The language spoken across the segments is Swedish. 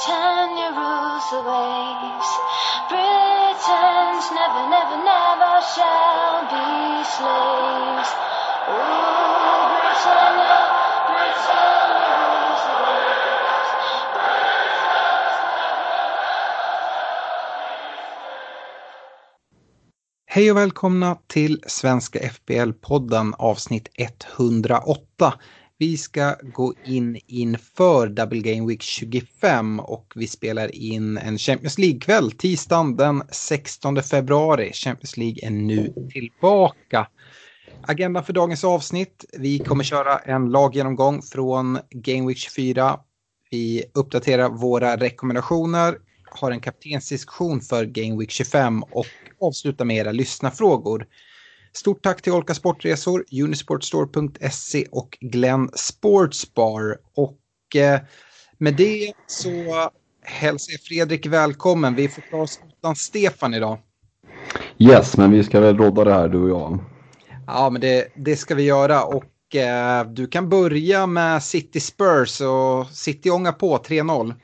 Britannia rules the waves. Britons never, never, never shall be slaves. Ooh, Britannia, Britannia rules the waves. Hej och välkomna till Svenska FBL-podden avsnitt 108. Vi ska gå in inför Double Game Week 25 och vi spelar in en Champions League-kväll tisdagen den 16 februari. Champions League är nu tillbaka. Agenda för dagens avsnitt. Vi kommer köra en laggenomgång från Game Week 24. Vi uppdaterar våra rekommendationer, har en kaptensdiskussion för Game Week 25 och avslutar med era lyssnarfrågor. Stort tack till Olka Sportresor, Unisportstore.se och Glenn Sportsbar. Och eh, med det så hälsar jag Fredrik välkommen. Vi får klara oss utan Stefan idag. Yes, men vi ska väl rodda det här du och jag. Ja, men det, det ska vi göra. Och eh, du kan börja med City Spurs och City ångar på 3-0.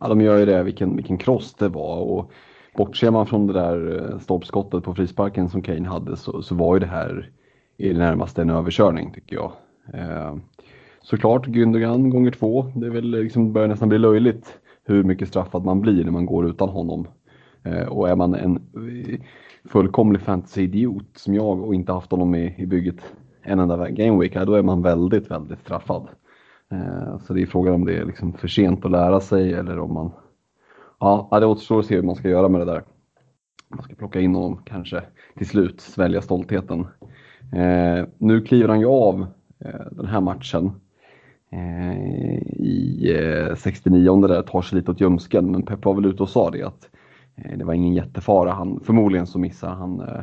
Ja, de gör ju det, vilken, vilken kross det var. Och bortser man från det där eh, stolpskottet på frisparken som Kane hade så, så var ju det här i det närmaste en överkörning tycker jag. Eh, såklart Gündogan gånger två. Det är väl liksom, börjar nästan bli löjligt hur mycket straffad man blir när man går utan honom. Eh, och är man en eh, fullkomlig fantasy-idiot som jag och inte haft honom i, i bygget en enda gameweek, då är man väldigt, väldigt straffad. Eh, så det är frågan om det är liksom för sent att lära sig eller om man Ja, det återstår att se hur man ska göra med det där. Man ska plocka in honom kanske till slut, svälja stoltheten. Eh, nu kliver han ju av eh, den här matchen eh, i eh, 69 där, tar sig lite åt ljumsken. Men Pep var väl ute och sa det att eh, det var ingen jättefara. Han, förmodligen så missar han eh,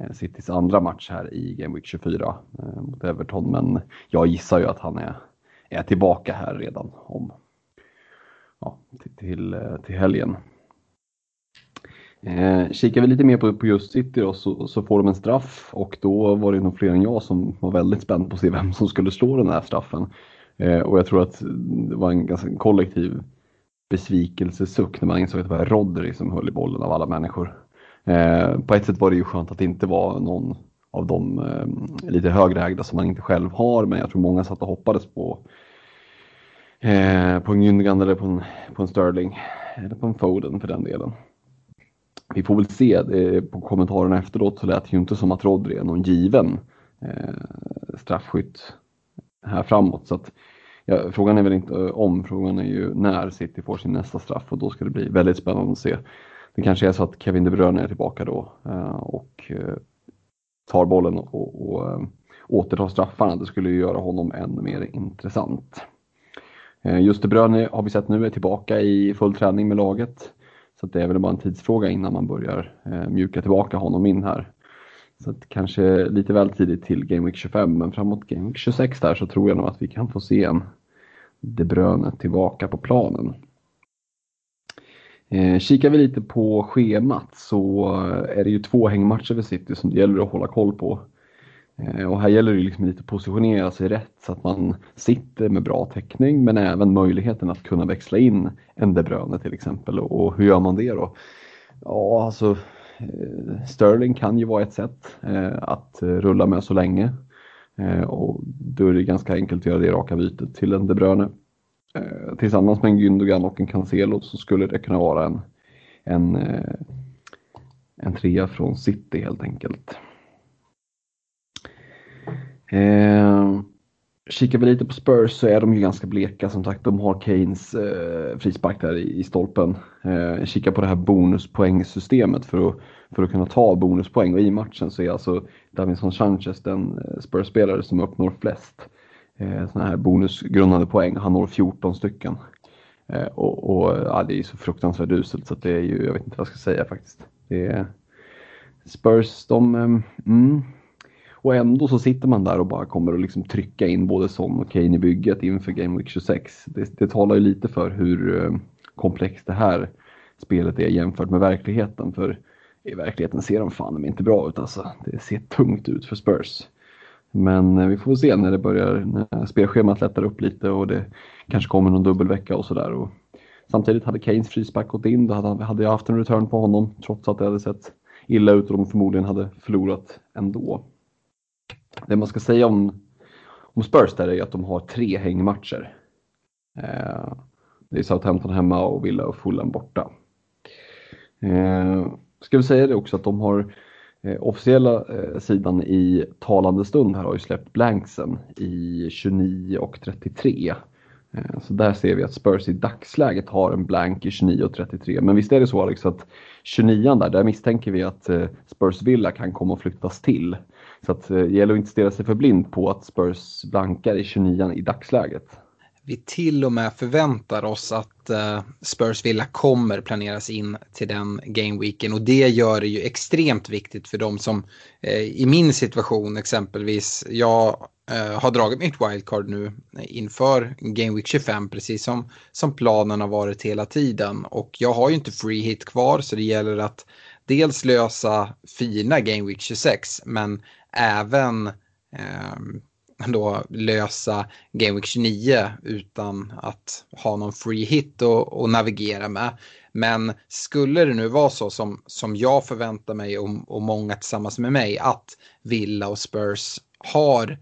eh Citys andra match här i Game Week 24 eh, mot Everton. Men jag gissar ju att han är, är tillbaka här redan om ja, till, till, eh, till helgen. Eh, kikar vi lite mer på, på just City då, så, så får de en straff och då var det nog fler än jag som var väldigt spänd på att se vem som skulle slå den här straffen. Eh, och jag tror att det var en ganska kollektiv besvikelsesuck när man insåg att det var Rodri som höll i bollen av alla människor. Eh, på ett sätt var det ju skönt att det inte var någon av de eh, lite högre ägda som man inte själv har men jag tror många satt och hoppades på eh, på en Gündogan eller på en, på en Sterling. Eller på en Foden för den delen. Vi får väl se. Eh, på kommentarerna efteråt så lät det ju inte som att Rodri är någon given eh, straffskytt här framåt. Så att, ja, frågan är väl inte eh, om, frågan är ju när City får sin nästa straff och då ska det bli väldigt spännande att se. Det kanske är så att Kevin De Bruyne är tillbaka då eh, och eh, tar bollen och, och eh, återtar straffarna. Det skulle ju göra honom ännu mer intressant. Eh, just De Bruyne har vi sett nu är tillbaka i full träning med laget. Så det är väl bara en tidsfråga innan man börjar eh, mjuka tillbaka honom in här. Så att kanske lite väl tidigt till Game Week 25 men framåt Game Week 26 där så tror jag nog att vi kan få se en De Bruyne tillbaka på planen. Eh, kikar vi lite på schemat så eh, är det ju två hängmatcher för City som det gäller att hålla koll på. Eh, och här gäller det liksom lite att positionera sig rätt så att man sitter med bra täckning men även möjligheten att kunna växla in en De Bruyne till exempel. Och, hur gör man det då? Ja, alltså eh, Sterling kan ju vara ett sätt eh, att rulla med så länge. Och då är det ganska enkelt att göra det raka bytet till en De Bruyne. tillsammans med en Gündogan och en Cancelo så skulle det kunna vara en, en, en trea från City helt enkelt. Eh, kikar vi lite på Spurs så är de ju ganska bleka som sagt. De har Keynes eh, frispark där i, i stolpen. Eh, kika på det här bonuspoängsystemet för att, för att kunna ta bonuspoäng och i matchen så är alltså Davinson Sanchez den eh, Spurs-spelare som uppnår flest eh, såna här bonusgrundande poäng. Han når 14 stycken. Eh, och, och ja, det är ju så fruktansvärt uselt så det är ju, jag vet inte vad jag ska säga faktiskt. Det är, Spurs, de, eh, mm, och ändå så sitter man där och bara kommer att liksom trycka in både Son och Kane i bygget inför Game Week 26. Det, det talar ju lite för hur eh, komplext det här spelet är jämfört med verkligheten. För i verkligheten ser de fan inte bra ut alltså. Det ser tungt ut för Spurs. Men eh, vi får se när det börjar, när spelschemat lättar upp lite och det kanske kommer någon dubbelvecka och sådär. Samtidigt hade Keynes frispark gått in, då hade jag haft en return på honom trots att det hade sett illa ut och de förmodligen hade förlorat ändå. Det man ska säga om, om Spurs där är att de har tre hängmatcher. Eh, det är Southampton hemma och Villa och Fulham borta. Eh, ska vi säga det också att de har eh, officiella eh, sidan i talande stund här har ju släppt blanksen i 29 och 33. Eh, så där ser vi att Spurs i dagsläget har en blank i 29 och 33. Men visst är det så Alex att 29 där, där misstänker vi att eh, Spurs Villa kan komma att flyttas till. Så att, det gäller att inte stirra sig för blind på att Spurs blankar i 29 i dagsläget. Vi till och med förväntar oss att eh, Spurs Villa kommer planeras in till den gameweeken och det gör det ju extremt viktigt för de som eh, i min situation exempelvis, jag har dragit mitt wildcard nu inför gameweek 25 precis som, som planen har varit hela tiden och jag har ju inte free hit kvar så det gäller att dels lösa fina Game Week 26 men även eh, då lösa Game Week 29 utan att ha någon free hit att navigera med. Men skulle det nu vara så som, som jag förväntar mig och, och många tillsammans med mig att Villa och Spurs har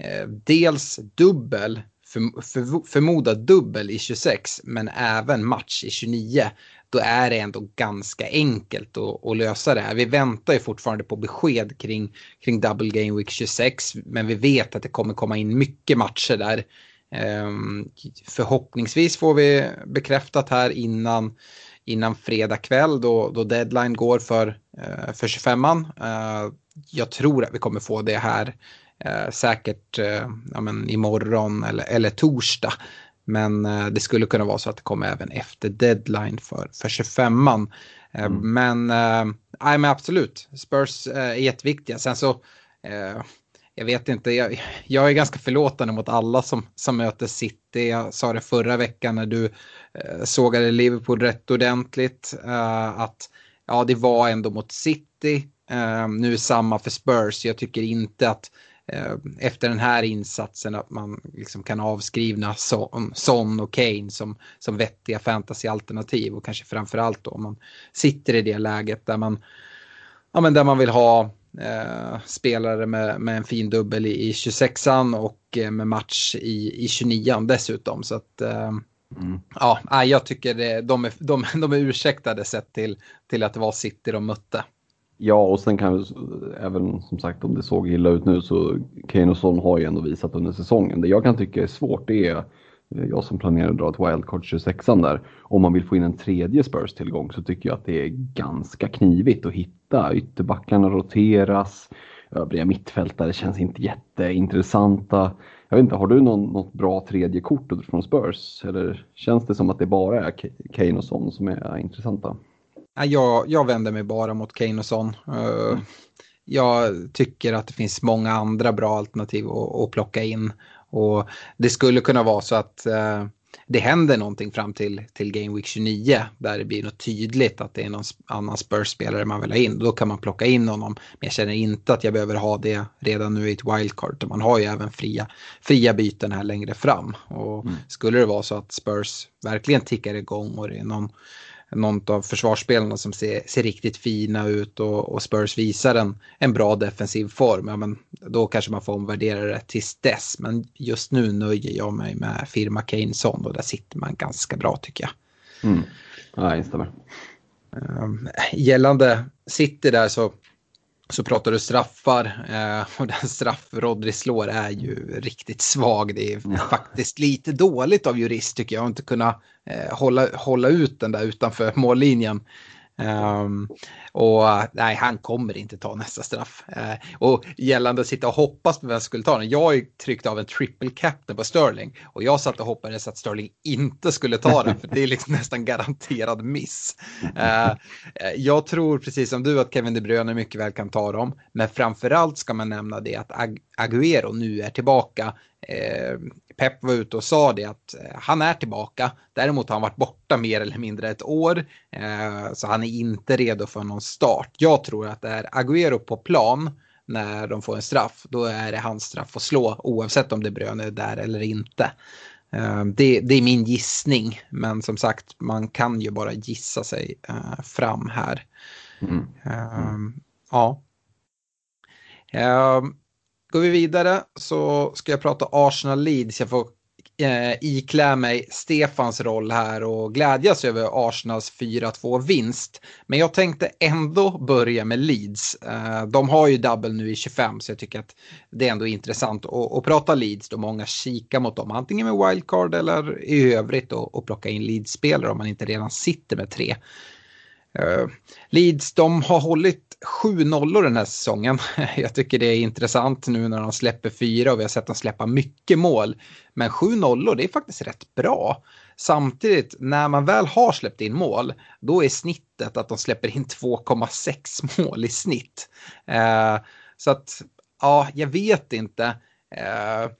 eh, dels dubbel, för, för, förmodad dubbel i 26 men även match i 29 då är det ändå ganska enkelt att, att, lösa det här. Vi väntar ju fortfarande på besked kring, kring Double Game Week 26 men vi vet att det kommer komma in mycket matcher där. Um, förhoppningsvis får vi bekräftat här innan, innan fredag kväll då, då deadline går för, uh, för 25an. Uh, eh, jag tror att vi kommer få det här uh, säkert uh, ja, men imorgon eller, eller torsdag. Men eh, det skulle kunna vara så att det kommer även efter deadline för, för 25an. Eh, mm. Men, eh, nej, men absolut, Spurs är jätteviktiga. Sen så, jag vet inte, jag, jag, är ganska förlåtande mot alla som, som möter City. Jag sa det förra veckan när du sågade Liverpool rätt ordentligt. att ja, det var ändå mot City. nu är samma för Spurs. Jag tycker inte att Eh, efter den här insatsen att man liksom kan avskrivna Son, Son och Kane som, som vettiga fantasyalternativ och kanske framförallt då om man sitter i det läget där man, ja, men där man vill ha eh, spelare med, med en fin dubbel i, i 26an och eh, med match i, i 29an dessutom. Så att, eh, mm. ja, jag tycker det, de, är, de, de är ursäktade sett till, till att det var City de mötte. Ja, och sen kan vi, även som sagt om det såg illa ut nu så Kane och Son har ju ändå visat under säsongen. Det jag kan tycka är svårt det är eh, jag som planerar att dra ett wildcard 26an där. Om man vill få in en tredje Spurs-tillgång så tycker jag att det är ganska knivigt att hitta. Ytterbackarna roteras, övriga mittfältare känns inte jätteintressanta. Jag vet inte, har du någon, något bra tredje kort från Spurs? Eller känns det som att det bara är Kane och Son som är intressanta? Jag, jag vänder mig bara mot Kane och Son. Mm. Jag tycker att det finns många andra bra alternativ att, att plocka in. Och det skulle kunna vara så att uh, det händer någonting fram till, till Game Week 29 där det blir något tydligt att det är någon annan Spurs-spelare man vill ha in. Då kan man plocka in honom. Men jag känner inte att jag behöver ha det redan nu i ett wildcard. Man har ju även fria, fria byten här längre fram. Och mm. skulle det vara så att Spurs verkligen tickar igång och det är någon någon av försvarsspelarna som ser, ser riktigt fina ut och, och Spurs visar en, en bra defensiv form, ja, men då kanske man får omvärdera det tills dess. Men just nu nöjer jag mig med firma Keyneson och där sitter man ganska bra tycker jag. Mm. Ja, instämmer. Um, gällande City där så så pratar du straffar eh, och den straff Rodri slår är ju riktigt svag. Det är ja. faktiskt lite dåligt av jurist tycker jag att inte kunna Eh, hålla, hålla ut den där utanför mållinjen. Um, och nej, han kommer inte ta nästa straff. Uh, och gällande att sitta och hoppas på vem som skulle ta den. Jag tryckte tryckt av en triple captain på Sterling och jag satt och hoppades att Sterling inte skulle ta den för det är liksom nästan garanterad miss. Uh, jag tror precis som du att Kevin De Bruyne mycket väl kan ta dem, men framförallt ska man nämna det att Ag Aguero nu är tillbaka. Uh, Pep var ute och sa det att eh, han är tillbaka. Däremot har han varit borta mer eller mindre ett år. Eh, så han är inte redo för någon start. Jag tror att det är Agüero på plan när de får en straff. Då är det hans straff att slå oavsett om det Brön är där eller inte. Eh, det, det, är min gissning. Men som sagt, man kan ju bara gissa sig fram här. Mm. Mm. Ja. Går vi vidare så ska jag prata Arsenal Leeds. Jag får eh, iklä mig Stefans roll här och glädjas över Arsenals 4-2 vinst. Men jag tänkte ändå börja med Leeds. Eh, de har ju double nu i 25 så jag tycker att det är ändå intressant att, att prata Leeds då många kikar mot dem. Antingen med wildcard eller i övrigt och, och plocka in Leeds-spelare om man inte redan sitter med tre. Uh, Leeds, de har hållit sju nollor den här säsongen. Jag tycker det är intressant nu när de släpper fyra och vi har sett dem släppa mycket mål. Men sju nollor, det är faktiskt rätt bra. Samtidigt, när man väl har släppt in mål, då är snittet att de släpper in 2,6 mål i snitt. Eh, så att, ja, jag vet inte. Eh,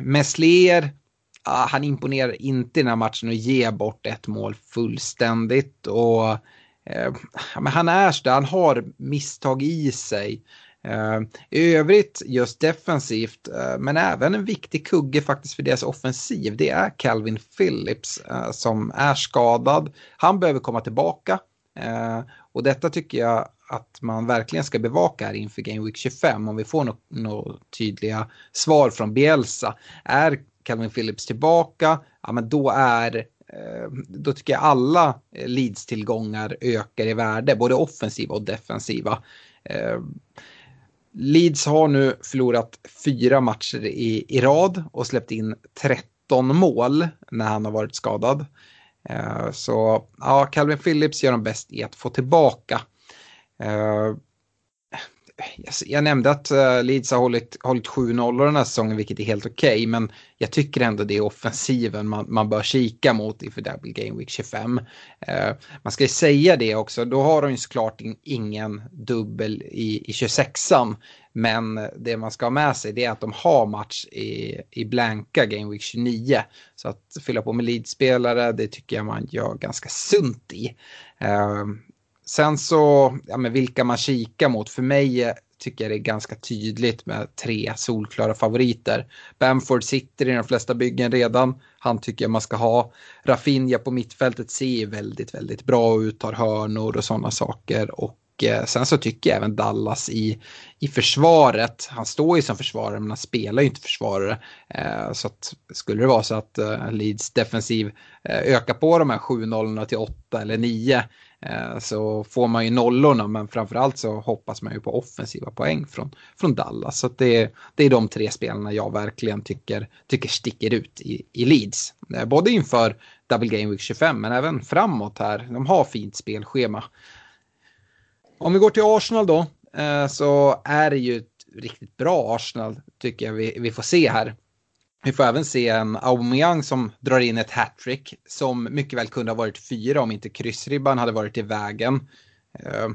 Meslier, ah, han imponerar inte i den här matchen och ger bort ett mål fullständigt. Och Eh, men han är sådär, han har misstag i sig. Eh, I övrigt just defensivt, eh, men även en viktig kugge faktiskt för deras offensiv, det är Calvin Phillips eh, som är skadad. Han behöver komma tillbaka eh, och detta tycker jag att man verkligen ska bevaka här inför Game Week 25 om vi får några no tydliga svar från Bielsa. Är Calvin Phillips tillbaka, ja men då är Eh, då tycker jag alla eh, Leeds-tillgångar ökar i värde, både offensiva och defensiva. Eh, Leeds har nu förlorat fyra matcher i, i rad och släppt in 13 mål när han har varit skadad. Så ja, Calvin Phillips gör de bäst i att få tillbaka jag nämnde att eh, Leeds har hållit, hållit 7-0 den här säsongen, vilket är helt okej. Okay, men jag tycker ändå det är offensiven man, man bör kika mot inför Double Game Week 25. Eh, man ska ju säga det också, då har de ju såklart ingen dubbel i, i 26an. Men det man ska ha med sig det är att de har match i, i blanka Game Week 29. Så att fylla på med Leeds-spelare, det tycker jag man gör ganska sunt i. Eh, Sen så, ja men vilka man kikar mot, för mig eh, tycker jag det är ganska tydligt med tre solklara favoriter. Bamford sitter i de flesta byggen redan. Han tycker jag man ska ha. Rafinha på mittfältet ser väldigt, väldigt bra ut, tar hörnor och sådana saker. Och eh, sen så tycker jag även Dallas i, i försvaret. Han står ju som försvarare men han spelar ju inte försvarare. Eh, så att skulle det vara så att eh, Leeds defensiv ökar på de här 7-0 till 8 eller 9 Eh, så får man ju nollorna men framförallt så hoppas man ju på offensiva poäng från, från Dallas. Så det, det är de tre spelarna jag verkligen tycker, tycker sticker ut i, i Leeds. Eh, både inför Double Game Week 25 men även framåt här. De har fint spelschema. Om vi går till Arsenal då eh, så är det ju ett riktigt bra Arsenal tycker jag vi, vi får se här. Vi får även se en Aubameyang som drar in ett hattrick som mycket väl kunde ha varit fyra om inte kryssribban hade varit i vägen. Eh,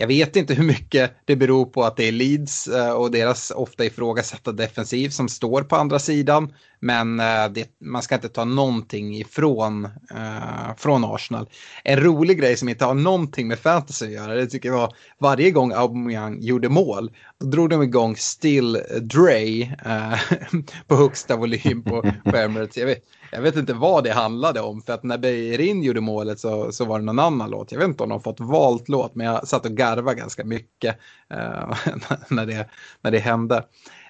jag vet inte hur mycket det beror på att det är Leeds eh, och deras ofta ifrågasatta defensiv som står på andra sidan. Men eh, det, man ska inte ta någonting ifrån uh, från Arsenal. En rolig grej som inte har någonting med fantasy att göra, det tycker jag var varje gång Aubameyang gjorde mål, då drog de igång Still Dre uh, på högsta volym på, på Emirates. Jag vet, jag vet inte vad det handlade om, för att när Beirin gjorde målet så, så var det någon annan låt. Jag vet inte om de fått valt låt, men jag satt och garvade ganska mycket eh, när, det, när det hände.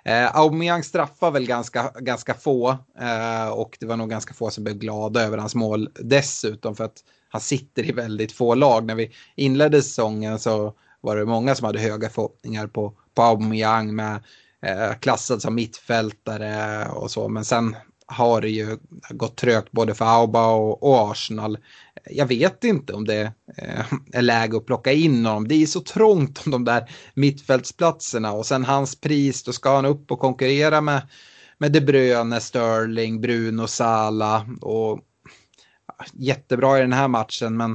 Eh, Aubameyang straffar väl ganska, ganska få eh, och det var nog ganska få som blev glada över hans mål dessutom för att han sitter i väldigt få lag. När vi inledde säsongen så var det många som hade höga förhoppningar på, på Aubameyang med eh, klassad som mittfältare och så. Men sen har det ju gått trögt både för Auba och, och Arsenal. Jag vet inte om det eh, är läge att plocka in honom. Det är så trångt om de där mittfältsplatserna och sen hans pris, då ska han upp och konkurrera med, med De Bruyne, Sterling, Bruno, Sala och ah, jättebra i den här matchen men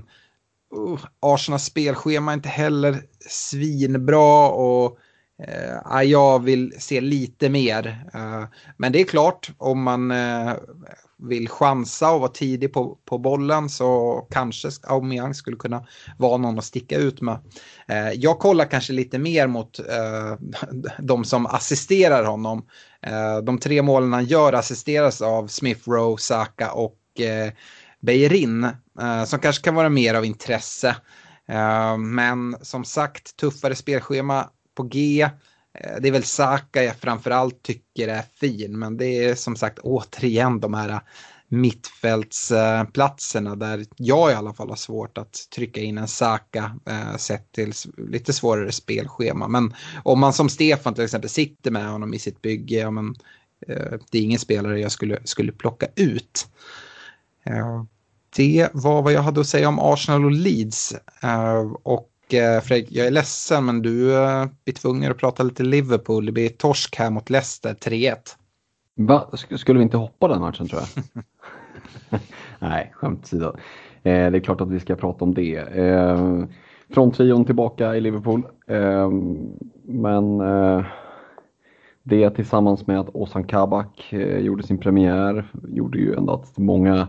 uh, Arsenals spelschema är inte heller svinbra och Eh, jag vill se lite mer. Eh, men det är klart, om man eh, vill chansa och vara tidig på, på bollen så kanske Aubameyang skulle kunna vara någon att sticka ut med. Eh, jag kollar kanske lite mer mot de som assisterar honom. de tre målen han gör assisteras av Smith Rowe, Saka och eh, Beirin som kanske kan vara mer av intresse. men som sagt, tuffare spelschema på G. Eh, det är väl Saka jag framförallt tycker är fin, men det är som sagt återigen de här mittfältsplatserna där jag i alla fall har svårt att trycka in en Saka eh, sett till lite svårare spelschema. Men om man som Stefan till exempel sitter med honom i sitt bygge, ja, men, eh, det är ingen spelare jag skulle, skulle plocka ut. det var vad jag hade att säga om Arsenal och Leeds. och Eh, Fredrik, jag är ledsen men du eh, blir tvungen att prata lite Liverpool. Det blir torsk här mot Leicester, 3-1. Va? Skulle vi inte hoppa den matchen tror jag? Nej, skämt åsido. Eh, det är klart att vi ska prata om det. Eh, Fronttrion tillbaka i Liverpool. Eh, men eh, det tillsammans med att Ozan Kabak eh, gjorde sin premiär gjorde ju ändå att många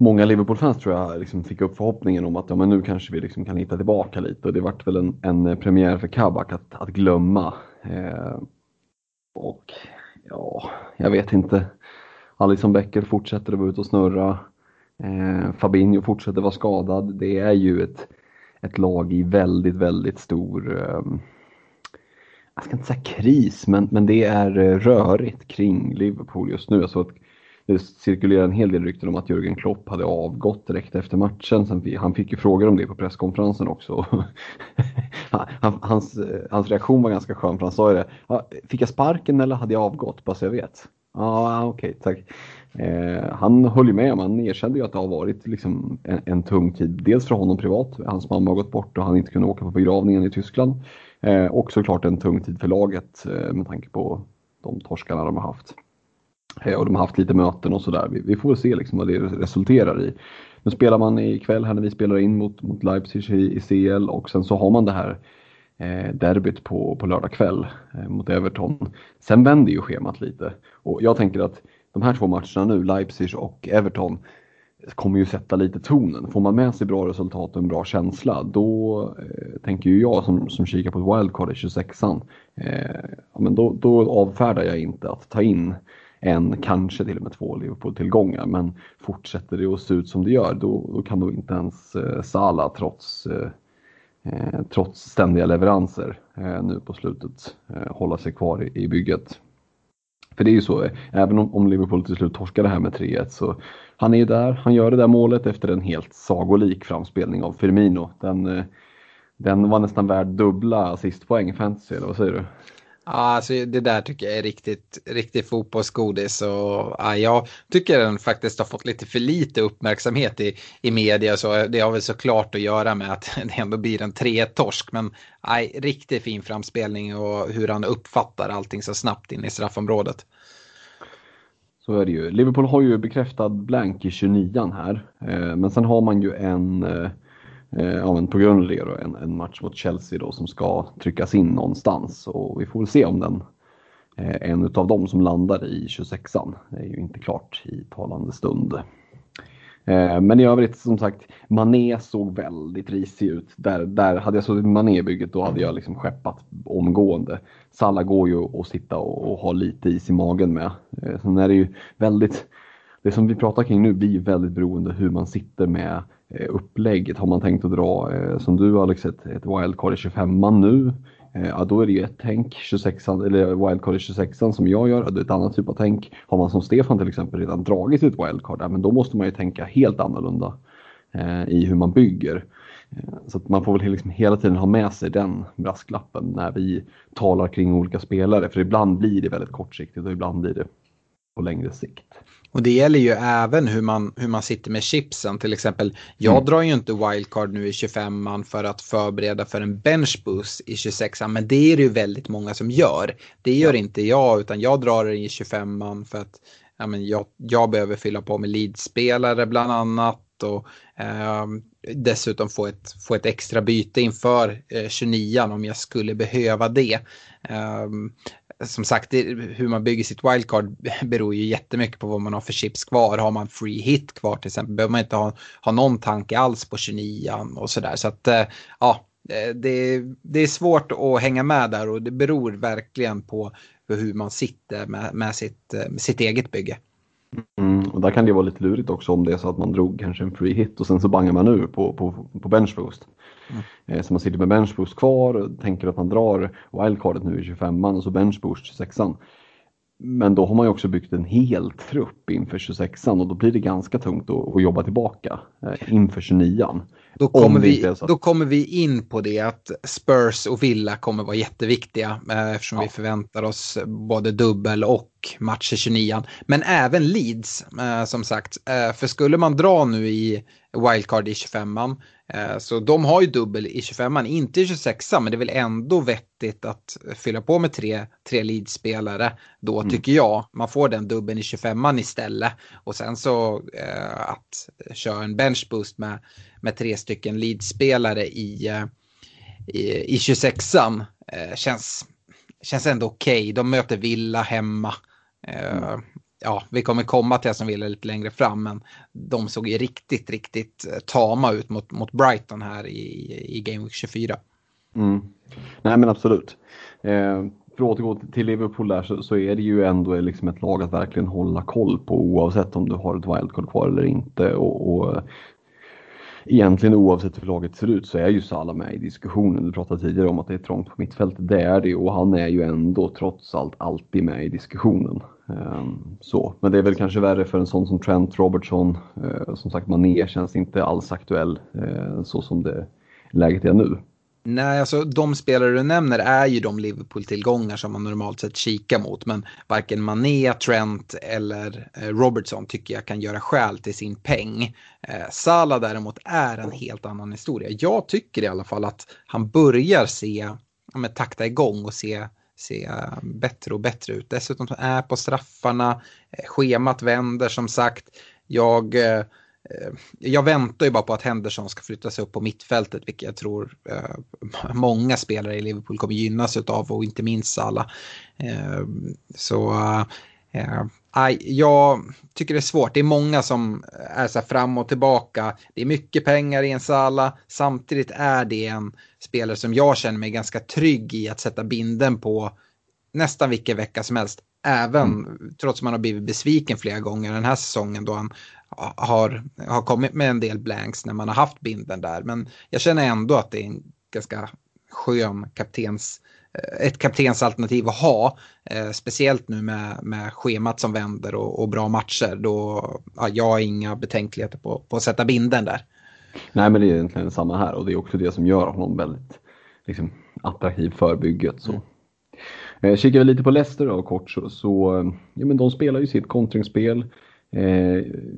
många Liverpool-fans tror jag liksom fick upp förhoppningen om att ja, men nu kanske vi liksom kan hitta tillbaka lite och det vart väl en, en eh, premiär för Kabak att, att glömma. Eh, och ja, jag vet inte. Alison Becker fortsätter att vara ute och snurra. Eh, Fabinho fortsätter vara skadad. Det är ju ett, ett lag i väldigt, väldigt stor eh, jag ska inte säga kris, men, men det är eh, rörigt kring Liverpool just nu. Alltså att det cirkulerar en hel del rykten om att Jürgen Klopp hade avgått direkt efter matchen. Sen, han fick ju frågor om det på presskonferensen också. hans, eh, hans reaktion var ganska skön för han sa ju det. Fick jag sparken eller hade jag avgått? Bara så jag vet. Ja, ah, okej, okay, tack. Eh, han höll ju med, han erkände ju att det har varit liksom en, en, tung tid. Dels för honom privat, hans mamma har gått bort och han inte kunde åka på begravningen i Tyskland. Eh, och såklart en tung tid för laget eh, med tanke på de torskarna de har haft. Eh, och de har haft lite möten och sådär. Vi, vi, får se liksom vad det resulterar i. Nu spelar man ikväll här när vi spelar in mot, mot Leipzig i, i CL och sen så har man det här eh, derbyt på, på lördag kväll eh, mot Everton. Sen vänder ju schemat lite och jag tänker att de här två matcherna nu, Leipzig och Everton, kommer ju sätta lite tonen. Får man med sig bra resultat och en bra känsla, då eh, tänker ju jag som, som kikar på ett wildcard i 26an, eh, ja, men då, då avfärdar jag inte att ta in en, kanske till och med två Liverpool-tillgångar. Men fortsätter det att se ut som det gör då, då kan nog inte ens eh, Salah trots, eh, eh trots ständiga leveranser eh, nu på slutet eh, hålla sig kvar i, i, bygget. För det är ju så, eh, även om, om Liverpool till slut torskar det här med 3-1 så han är ju där, han gör det där målet efter en helt sagolik framspelning av Firmino. Den, eh, den var nästan värd dubbla assistpoäng i fantasy, eller vad säger du? Ja, alltså det där tycker jag är riktigt, riktigt fotbollsgodis och ja, jag tycker den faktiskt har fått lite för lite uppmärksamhet i, i media så det har väl såklart att göra med att det ändå blir en 3-torsk men nej, riktigt fin framspelning och hur han uppfattar allting så snabbt in i straffområdet. Så är det ju. Liverpool har ju bekräftad blank i 29 här, eh, men sen har man ju en eh, Eh, ja, men på grund av det då, en, en match mot Chelsea då som ska tryckas in någonstans och vi får väl se om den eh, en av dem som landar i 26an. Det är ju inte klart i talande stund. Eh, men i övrigt som sagt, Mané såg väldigt risig ut. Där, där hade jag suttit i Mané-bygget då hade jag liksom skeppat omgående. Salla går ju att sitta och, och ha lite is i magen med. Eh, sen är det ju väldigt, det som vi pratar kring nu blir väldigt beroende hur man sitter med eh, Eh, upplägget. Har man tänkt att dra, eh, som du Alex, ett, ett wildcard i 25 nu? Eh, ja, då är det ju ett tänk, 26 eller wildcard i 26 som jag gör, det är ett annat typ av tänk. Har man som Stefan till exempel redan dragit sitt wildcard, ja, men då måste man ju tänka helt annorlunda eh, i hur man bygger. Eh, så att man får väl liksom hela tiden ha med sig den brasklappen när vi talar kring olika spelare, för ibland blir det väldigt kortsiktigt och ibland blir det på längre sikt. Och det gäller ju även hur man, hur man sitter med chipsen. Till exempel, jag mm. drar ju inte wildcard nu i 25an för att förbereda för en benchboost i 26an. Men det är det ju väldigt många som gör. Det gör ja. inte jag, utan jag drar det i 25an för att ja, men jag, jag behöver fylla på med leadspelare bland annat. Och, eh, dessutom få ett, få ett extra byte inför eh, 29an om jag skulle behöva det. Eh, som sagt, det, hur man bygger sitt wildcard beror ju jättemycket på vad man har för chips kvar. Har man free hit kvar till exempel behöver man inte ha, ha någon tanke alls på 29 och sådär. Så att eh, ja, eh, det, det är svårt att hänga med där och det beror verkligen på hur man sitter med, med sitt, eh, med sitt eget bygge. Mm, och där kan det vara lite lurigt också om det är så att man drog kanske en free hit och sen så bangar man ur på, på, på bench boost. Mm. Eh, så man sitter med bench boost kvar och tänker att man drar wildcardet nu i 25an och så bench boost 26an. Men då har man ju också byggt en hel trupp inför 26an och då blir det ganska tungt att, att jobba tillbaka eh, inför 29an. Då kommer, vi, då kommer vi in på det att Spurs och Villa kommer vara jätteviktiga eh, eftersom ja. vi förväntar oss både dubbel och match i 29 Men även Leeds eh, som sagt. Eh, för skulle man dra nu i wildcard i 25an Eh, så de har ju dubbel i 25an, inte i 26an, men det är väl ändå vettigt att fylla på med tre, tre leadspelare då mm. tycker jag. Man får den dubbeln i 25an istället och sen så eh, att köra en benchboost med, med tre stycken leadspelare i, eh, i, i 26an eh, känns, känns ändå okej. Okay. De möter Villa hemma. Eh, mm ja, vi kommer komma till Aston Villa lite längre fram, men de såg ju riktigt, riktigt eh, tama ut mot, mot Brighton här i, i Game Week 24. Mm. Nej men absolut. Eh, för att återgå till Liverpool där så, så, är det ju ändå liksom ett lag att verkligen hålla koll på oavsett om du har ett wildcard kvar eller inte. Och, och egentligen oavsett hur laget ser ut så är ju Salah med i diskussionen. Du pratade tidigare om att det är trångt på mittfältet. Det är det och han är ju ändå trots allt alltid med i diskussionen. Ehm, så. Men det är väl kanske värre för en sån som Trent Robertson. Ehm, som sagt, Mané känns inte alls aktuell ehm, så som det läget är nu. Nej, alltså de spelare du nämner är ju de Liverpool-tillgångar som man normalt sett kikar mot. Men varken Mané, Trent eller eh, Robertson tycker jag kan göra skäl till sin peng. Eh, Salah däremot är en helt annan historia. Jag tycker i alla fall att han börjar se, ja, med takta igång och se se eh, bättre och bättre ut. Dessutom är på straffarna, eh, schemat vänder som sagt. Jag, eh, Eh, jag väntar ju bara på att Henderson ska flyttas upp på mittfältet, vilket jag tror eh, många spelare i Liverpool kommer gynnas av och inte minst Salah. Eh, så eh, jag tycker det är svårt. Det är många som är så fram och tillbaka. Det är mycket pengar i en Sala. Samtidigt är det en spelare som jag känner mig ganska trygg i att sätta binden på nästan vilken vecka som helst. Även mm. trots att man har blivit besviken flera gånger den här säsongen då han har, har kommit med en del blanks när man har haft binden där. Men jag känner ändå att det är en ganska skön kaptens Eh, ett kaptensalternativ att ha. Eh, speciellt nu med, med schemat som vänder och, och bra matcher. Då ja, jag har inga betänkligheter på, på att sätta binden där. Nej men det är egentligen samma här och det är också det som gör honom väldigt liksom, attraktiv för bygget. Så. Mm. Eh, kikar vi lite på Leicester då kort så, så ja, men de spelar ju sitt kontringsspel. Eh,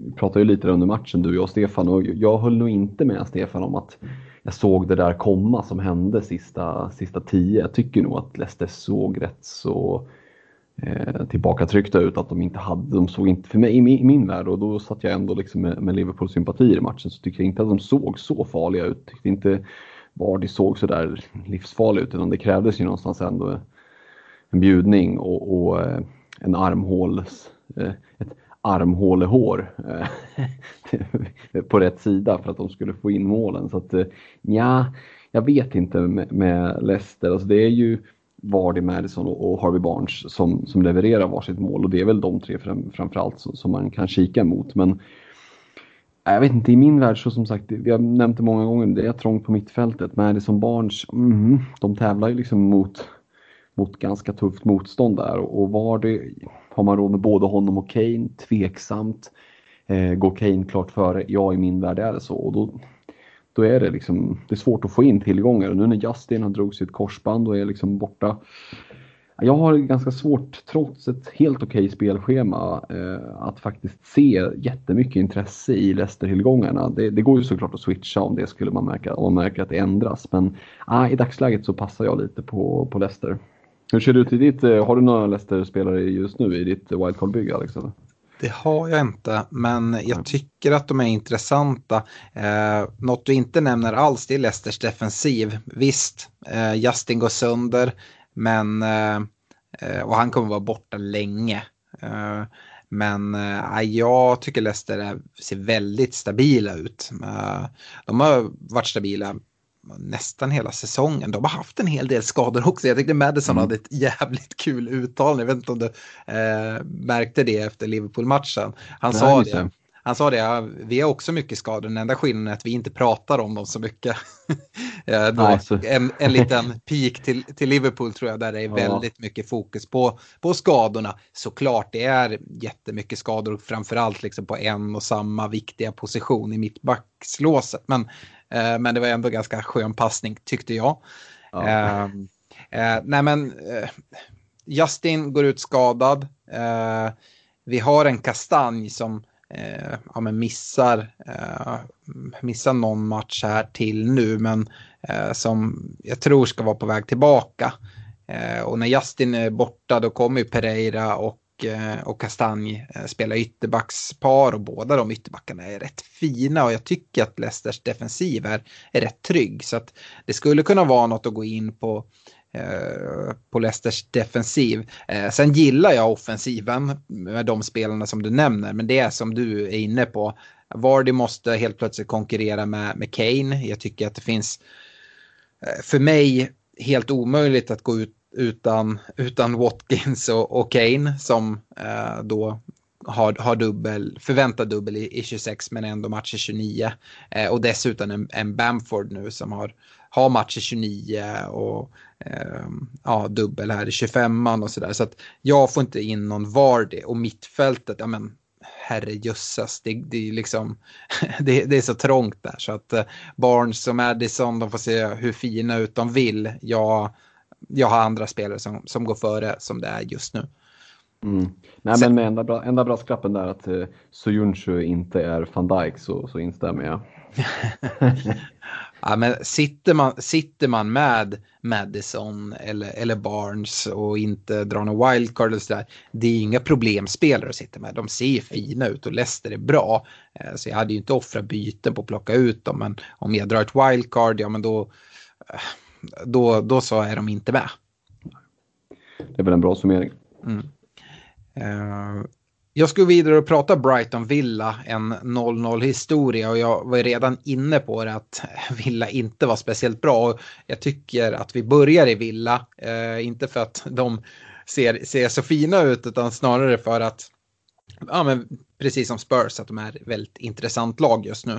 vi pratade ju lite under matchen du och jag Stefan och jag höll nog inte med Stefan om att jag såg det där komma som hände sista, sista tio. Jag tycker nog att Leicester såg rätt så eh, tillbakatryckta ut, att de inte hade, de såg inte, för mig i min, i min värld, och då satt jag ändå liksom med, med Liverpool-sympatier i matchen, så tyckte jag inte att de såg så farliga ut. Tyckte inte Vardy såg så där livsfarlig ut, utan det krävdes ju någonstans ändå en bjudning och, och eh, en armhåls, eh, ett armhålehår eh, på rätt sida för att de skulle få in målen. Så att ja, jag vet inte med, med Leicester. Alltså det är ju Vardy, Madison och Harvey Barnes som, som levererar varsitt mål och det är väl de tre fram, framförallt som, som man kan kika mot. Men jag vet inte, i min värld så som sagt, vi har nämnt det många gånger, det är trångt på mittfältet. Madison Barnes, mm, de tävlar ju liksom mot, mot ganska tufft motstånd där och, var Vardy, har man råd med både honom och Kane? Tveksamt. Eh, går Kane klart före? Ja, i min värld är det så. Och då, då är det liksom, det är svårt att få in tillgångar. Och nu när Justin har drog sitt korsband och är liksom borta. Jag har ganska svårt, trots ett helt okej spelschema, eh, att faktiskt se jättemycket intresse i Leicester-tillgångarna. Det, det, går ju såklart att switcha om det skulle man märka, om man märker att det ändras. Men ah, i dagsläget så passar jag lite på, på Leicester. Hur ser det ut i ditt, eh, har du några Leicester-spelare just nu i ditt wildcard-bygge Alexander? Det har jag inte, men jag tycker att de är intressanta. Eh, något du inte nämner alls det är Leicesters defensiv. Visst, eh, Justin går sönder, men eh, eh och han kommer vara borta länge. Eh, men eh, jag tycker Leicester ser väldigt stabila ut. de har varit stabila nästan hela säsongen. De har haft en hel del skador också. Jag tyckte Madison mm. hade ett jävligt kul uttalande. Jag vet inte om du eh, märkte det efter Liverpool-matchen. Han Nej, sa det. Han sa det, vi har också mycket skador, den enda skillnaden är att vi inte pratar om dem så mycket. alltså. en, en liten peak till, till Liverpool tror jag, där det är ja. väldigt mycket fokus på, på skadorna. Såklart, det är jättemycket skador, framförallt liksom på en och samma viktiga position i mittbackslåset. Men men det var ändå ganska skön passning tyckte jag. Ja. Eh, eh, nej men eh, Justin går ut skadad. Eh, vi har en kastanj som eh, ja, men missar, missar någon match här till nu men som jag tror ska vara på väg tillbaka. och när Justin är borta då kommer ju Pereira och och eh, Kastanj eh, spelar ytterbackspar och båda de ytterbackarna är rätt fina och jag tycker att Leicesters defensiv är, är rätt trygg. Så att det skulle kunna vara något att gå in på eh, på Leicesters defensiv. Eh, sen gillar jag offensiven med de spelarna som du nämner, men det är som du är inne på. Vardy måste helt plötsligt konkurrera med, med Kane. Jag tycker att det finns, för mig, helt omöjligt att gå ut utan, utan Watkins och, och Kane som eh, då har, har dubbel, förväntad dubbel i, i 26 men ändå match i 29. Eh, och dessutom en, en Bamford nu som har, har match i 29 och eh, ja, dubbel här i 25 och sådär. Så att jag får inte in någon Vardy och mittfältet, ja men herrejösses, det, det, är liksom, det, det, är så trångt där så att eh, Barnes och Madison, de får se hur fina ut de vill. Jag jag har andra spelare som, som går före som det är just nu. Mm. Nej, Sen, men med enda, bra, enda brasklappen där att eh, Soyuncu inte är van Dijk så, så instämmer jag. ja, men sitter, man, sitter man med Madison eller, eller Barnes och inte drar någon wildcard eller sådär, det är inga problemspelare att sitta med. De ser fina ut och Leicester är bra. Eh, så jag hade ju inte offrat byten på att plocka ut dem, men om jag drar ett wildcard, ja men då eh, då, då så är de inte med. Det är väl en bra summering. Mm. Uh, jag skulle vidare och prata Brighton Villa, en 0-0 historia och jag var redan inne på det att Villa inte var speciellt bra. Jag tycker att vi börjar i Villa, uh, inte för att de ser, ser så fina ut utan snarare för att, ja men precis som Spurs, att de är väldigt intressant lag just nu.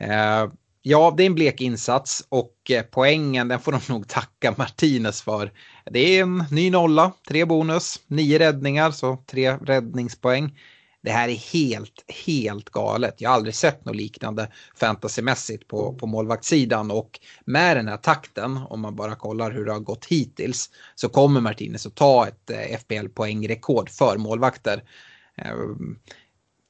Uh, Ja, det är en blek insats och eh, poängen den får de nog tacka Martinez för. Det är en ny nolla, tre bonus, nio räddningar, så tre räddningspoäng. Det här är helt, helt galet. Jag har aldrig sett något liknande fantasymässigt på, på målvaktssidan och med den här takten, om man bara kollar hur det har gått hittills, så kommer Martinez att ta ett eh, FPL-poängrekord för målvakter. Ehm,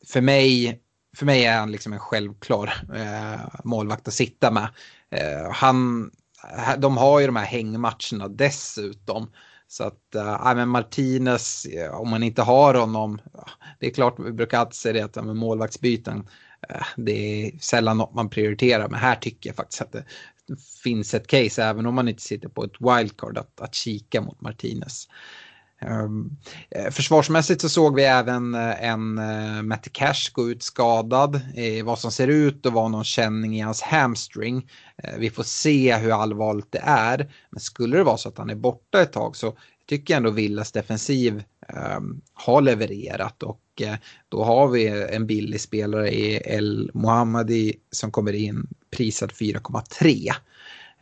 för mig för mig är han liksom en självklar eh, målvakt att sitta med. Eh, han, eh, de har ju de här hängmatcherna dessutom. Så att, äh, men Martinez, eh, om man inte har honom, det är klart, vi brukar alltid säga det att med målvaktsbyten, äh, det är sällan något man prioriterar, men här tycker jag faktiskt att det finns ett case, även om man inte sitter på ett wildcard, att, att kika mot Martinez. Ehm, eh, försvarsmässigt så såg vi även eh, en eh, Matty Cash gå ut skadad. Vad som ser ut att vara någon känning i hans hamstring. Vi får se hur allvarligt det är. Men skulle det vara så att han är borta ett tag så tycker jag ändå Villas defensiv ehm, har levererat. Och då har vi en billig spelare i El Mohammadi som kommer in prisad 4,3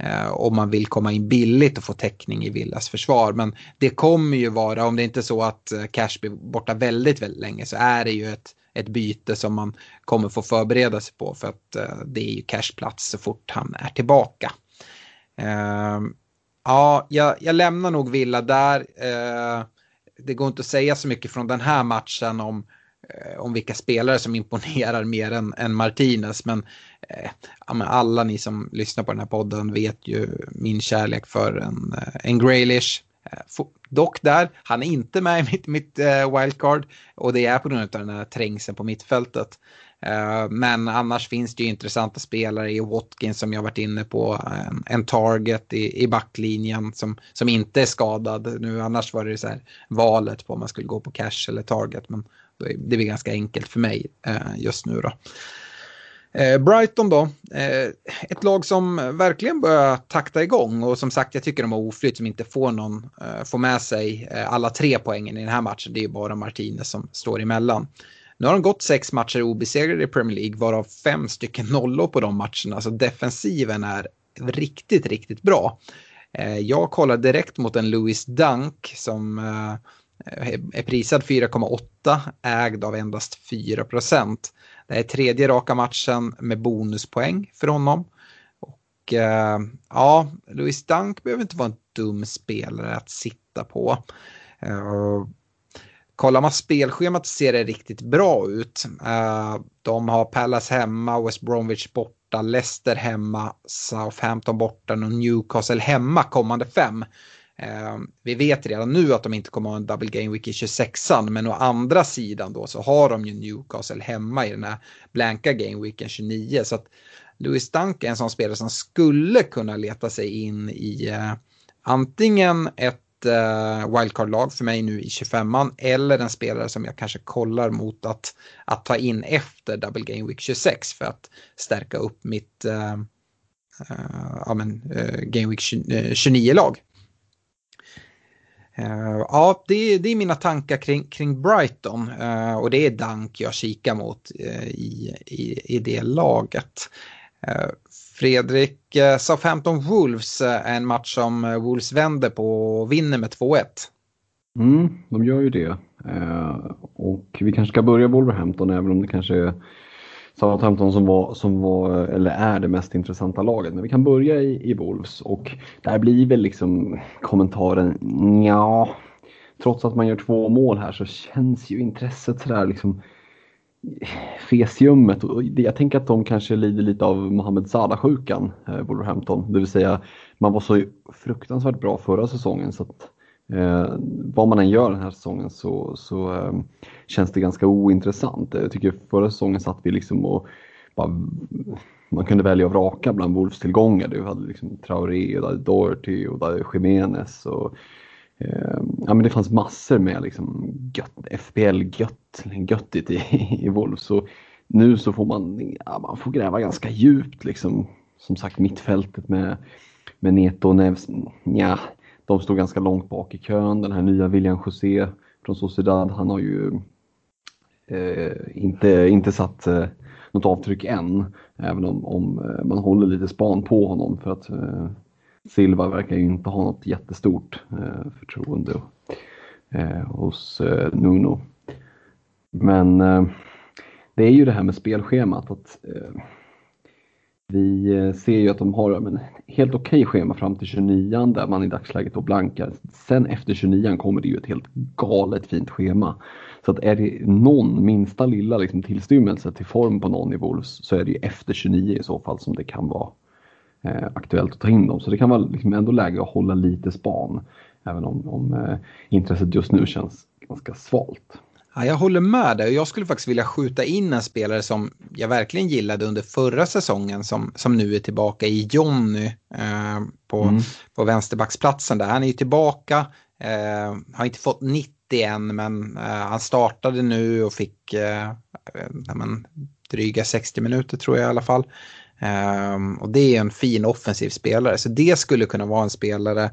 Eh, om man vill komma in billigt och få täckning i Villas försvar. Men det kommer ju vara, om det inte är så att eh, Cash blir borta väldigt, väldigt länge så är det ju ett, ett byte som man kommer få förbereda sig på för att eh, det är ju Cash plats så fort han är tillbaka. Eh, ja, jag, jag, lämnar nog Villa där. Eh, det går inte att säga så mycket från den här matchen om Eh, Eh, om vilka spelare som imponerar mer än, än Martinez. Men, eh, ja, alla ni som lyssnar på den här podden vet ju min kärlek för en, eh, en Graylish. Eh, dock där, han är inte med i mitt, mitt eh, wildcard och det är på grund av den här trängseln på mittfältet. Eh, men annars finns det ju intressanta spelare i Watkins som jag varit inne på. En, en target i, i backlinjen som, som inte är skadad. Nu annars var det så här valet på om man skulle gå på cash eller target. Men det blir ganska enkelt för mig eh, just nu då. Eh, Brighton då, eh, ett lag som verkligen börjar takta igång och som sagt jag tycker de har oflytt som inte får någon, eh, får med sig eh, alla tre poängen i den här matchen. Det är ju bara Martinez som står emellan. Nu har de gått sex matcher obesegrade i Premier League varav fem stycken nollor på de matcherna. Så defensiven är riktigt, riktigt bra. Eh, jag kollar direkt mot en Louis Dunk som Eh, är prisad 4,8, ägd av endast 4 procent. Det är tredje raka matchen med bonuspoäng för honom. Och eh, ja, Louis Dunk behöver inte vara en dum spelare att sitta på. Eh, kollar man spelschemat ser det riktigt bra ut. Eh, de har Palace hemma, West Bromwich borta, Leicester hemma, Southampton borta och Newcastle hemma kommande fem. Eh, vi vet redan nu att de inte kommer att ha en double game week i 26an men å andra sidan då så har de ju Newcastle hemma i den här blanka game weeken 29 så att Louis Dunk är en sån spelare som skulle kunna leta sig in i eh, antingen ett eh, wildcard-lag för mig nu i 25an eller en spelare som jag kanske kollar mot att, att ta in efter double game week 26 för att stärka upp mitt eh, uh, ja, men, uh, Game Week 29-lag. Eh, Uh, ja, det, det, är mina tankar kring, kring Brighton uh, och det är Dank jag kikar mot uh, i, i, i det laget. Fredrik, Southampton Wolves är en match som Wolves vänder på och vinner med 2-1. Mm, de gör ju det. och vi kanske ska börja Wolverhampton även om det kanske är Southampton som var, som var, eller är det mest intressanta laget. Men vi kan börja i, i Wolves och där blir väl liksom kommentaren ja. Trots att man gör två mål här så känns ju intresset sådär liksom eh, fesiummet. Jag tänker att de kanske lider lite av Mohamed Salah-sjukan, eh, Wolverhampton. Det vill säga, man var så fruktansvärt bra förra säsongen så att Eh, vad man än gör den här säsongen så, så eh, känns det ganska ointressant. Jag tycker förra säsongen satt vi liksom och bara, man kunde välja att vraka bland Wolves tillgångar. Du hade liksom Traoré, och Doherty och där Jiménez. Och, eh, ja, men det fanns massor med liksom FBL-gött, göttigt i, i Wolves. Så nu så får man, ja, man får gräva ganska djupt liksom. Som sagt mittfältet med, med Neto och Neves. Mm, ja, de står ganska långt bak i kön. Den här nya William José från Sociedad, han har ju eh, inte, inte satt eh, något avtryck än. Även om, om eh, man håller lite span på honom för att eh, Silva verkar ju inte ha något jättestort eh, förtroende eh, hos eh, Nuno. Men eh, det är ju det här med spelschemat. att eh, vi eh, ser ju att de har en helt okej okay schema fram till 29 där man i dagsläget då blankar. Sen efter 29 kommer det ju ett helt galet fint schema. Så att är det någon minsta lilla liksom, tillstymmelse till form på någon i Wolves så är det ju efter 29 i så fall som det kan vara eh, aktuellt att ta in dem. Så det kan vara liksom ändå läge att hålla lite span. Även om, om eh, intresset just nu känns ganska svalt. Ja, jag håller med dig. Jag skulle faktiskt vilja skjuta in en spelare som jag verkligen gillade under förra säsongen som, som nu är tillbaka i Jonny eh, på, mm. på vänsterbacksplatsen där. Han är ju tillbaka, eh, har inte fått 90 än men eh, han startade nu och fick eh, men, dryga 60 minuter tror jag i alla fall. Um, och det är en fin offensiv spelare, så det skulle kunna vara en spelare,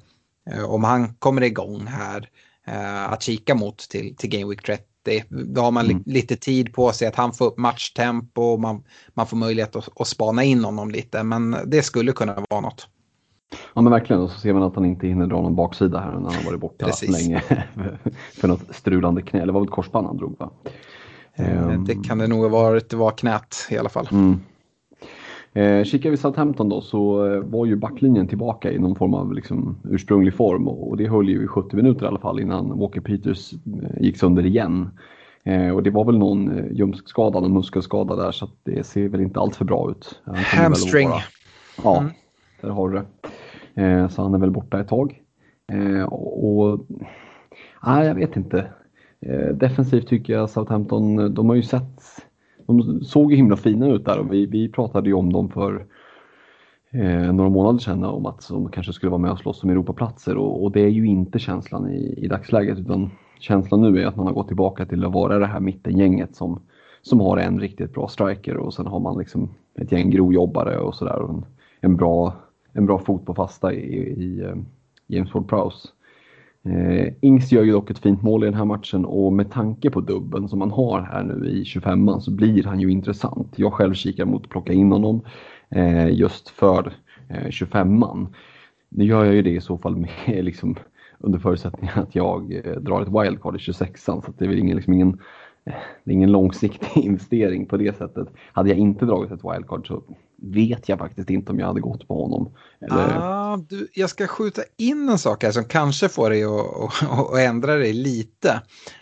uh, om han kommer igång här, uh, att kika mot till, till Game Week 30. Då har man mm. li lite tid på sig att han får upp matchtempo och man, man får möjlighet att, att spana in honom lite, men det skulle kunna vara något. Ja men verkligen, och så ser man att han inte hinner dra någon baksida här när han varit borta Precis. länge för något strulande knä. Det var väl korsband han drog va? Um, det kan det nog ha varit, det var knät i alla fall. Mm. Eh, kikar vi Southampton då så eh, var ju backlinjen tillbaka i någon form av liksom, ursprunglig form och, det höll ju i 70 minuter i alla fall innan Walker Peters eh, gick sönder igen. Eh, och det var väl någon eh, ljumskskada, någon muskelskada där så det ser väl inte allt för bra ut. Hamstring. Ja, mm. där har du det. Eh, så han är väl borta ett tag. Eh, och, nej, jag vet inte. Defensivt tycker jag Southampton, de har ju sett de såg ju himla fina ut där och vi, vi pratade ju om dem för eh, några månader sedan om att de kanske skulle vara med och slåss om Europaplatser och, och det är ju inte känslan i, i dagsläget utan känslan nu är att man har gått tillbaka till att vara det här mittengänget som, som har en riktigt bra striker och sen har man liksom ett gäng grovjobbare och sådär och en, en, bra, en bra fot på fasta i, i i James Ward-Prowse. Eh, Ings gör ju dock ett fint mål i den här matchen och med tanke på dubben som man har här nu i 25an så blir han ju intressant. Jag själv kikar mot att plocka in honom eh, just för eh, 25an. Nu gör jag ju det i så fall med liksom, under förutsättning att jag eh, drar ett wildcard i 26an så det är väl ingen, liksom ingen det är ingen långsiktig investering på det sättet. Hade jag inte dragit ett wildcard så vet jag faktiskt inte om jag hade gått på honom. Eller... Ah, du, jag ska skjuta in en sak här som kanske får dig att, att, ändra dig lite.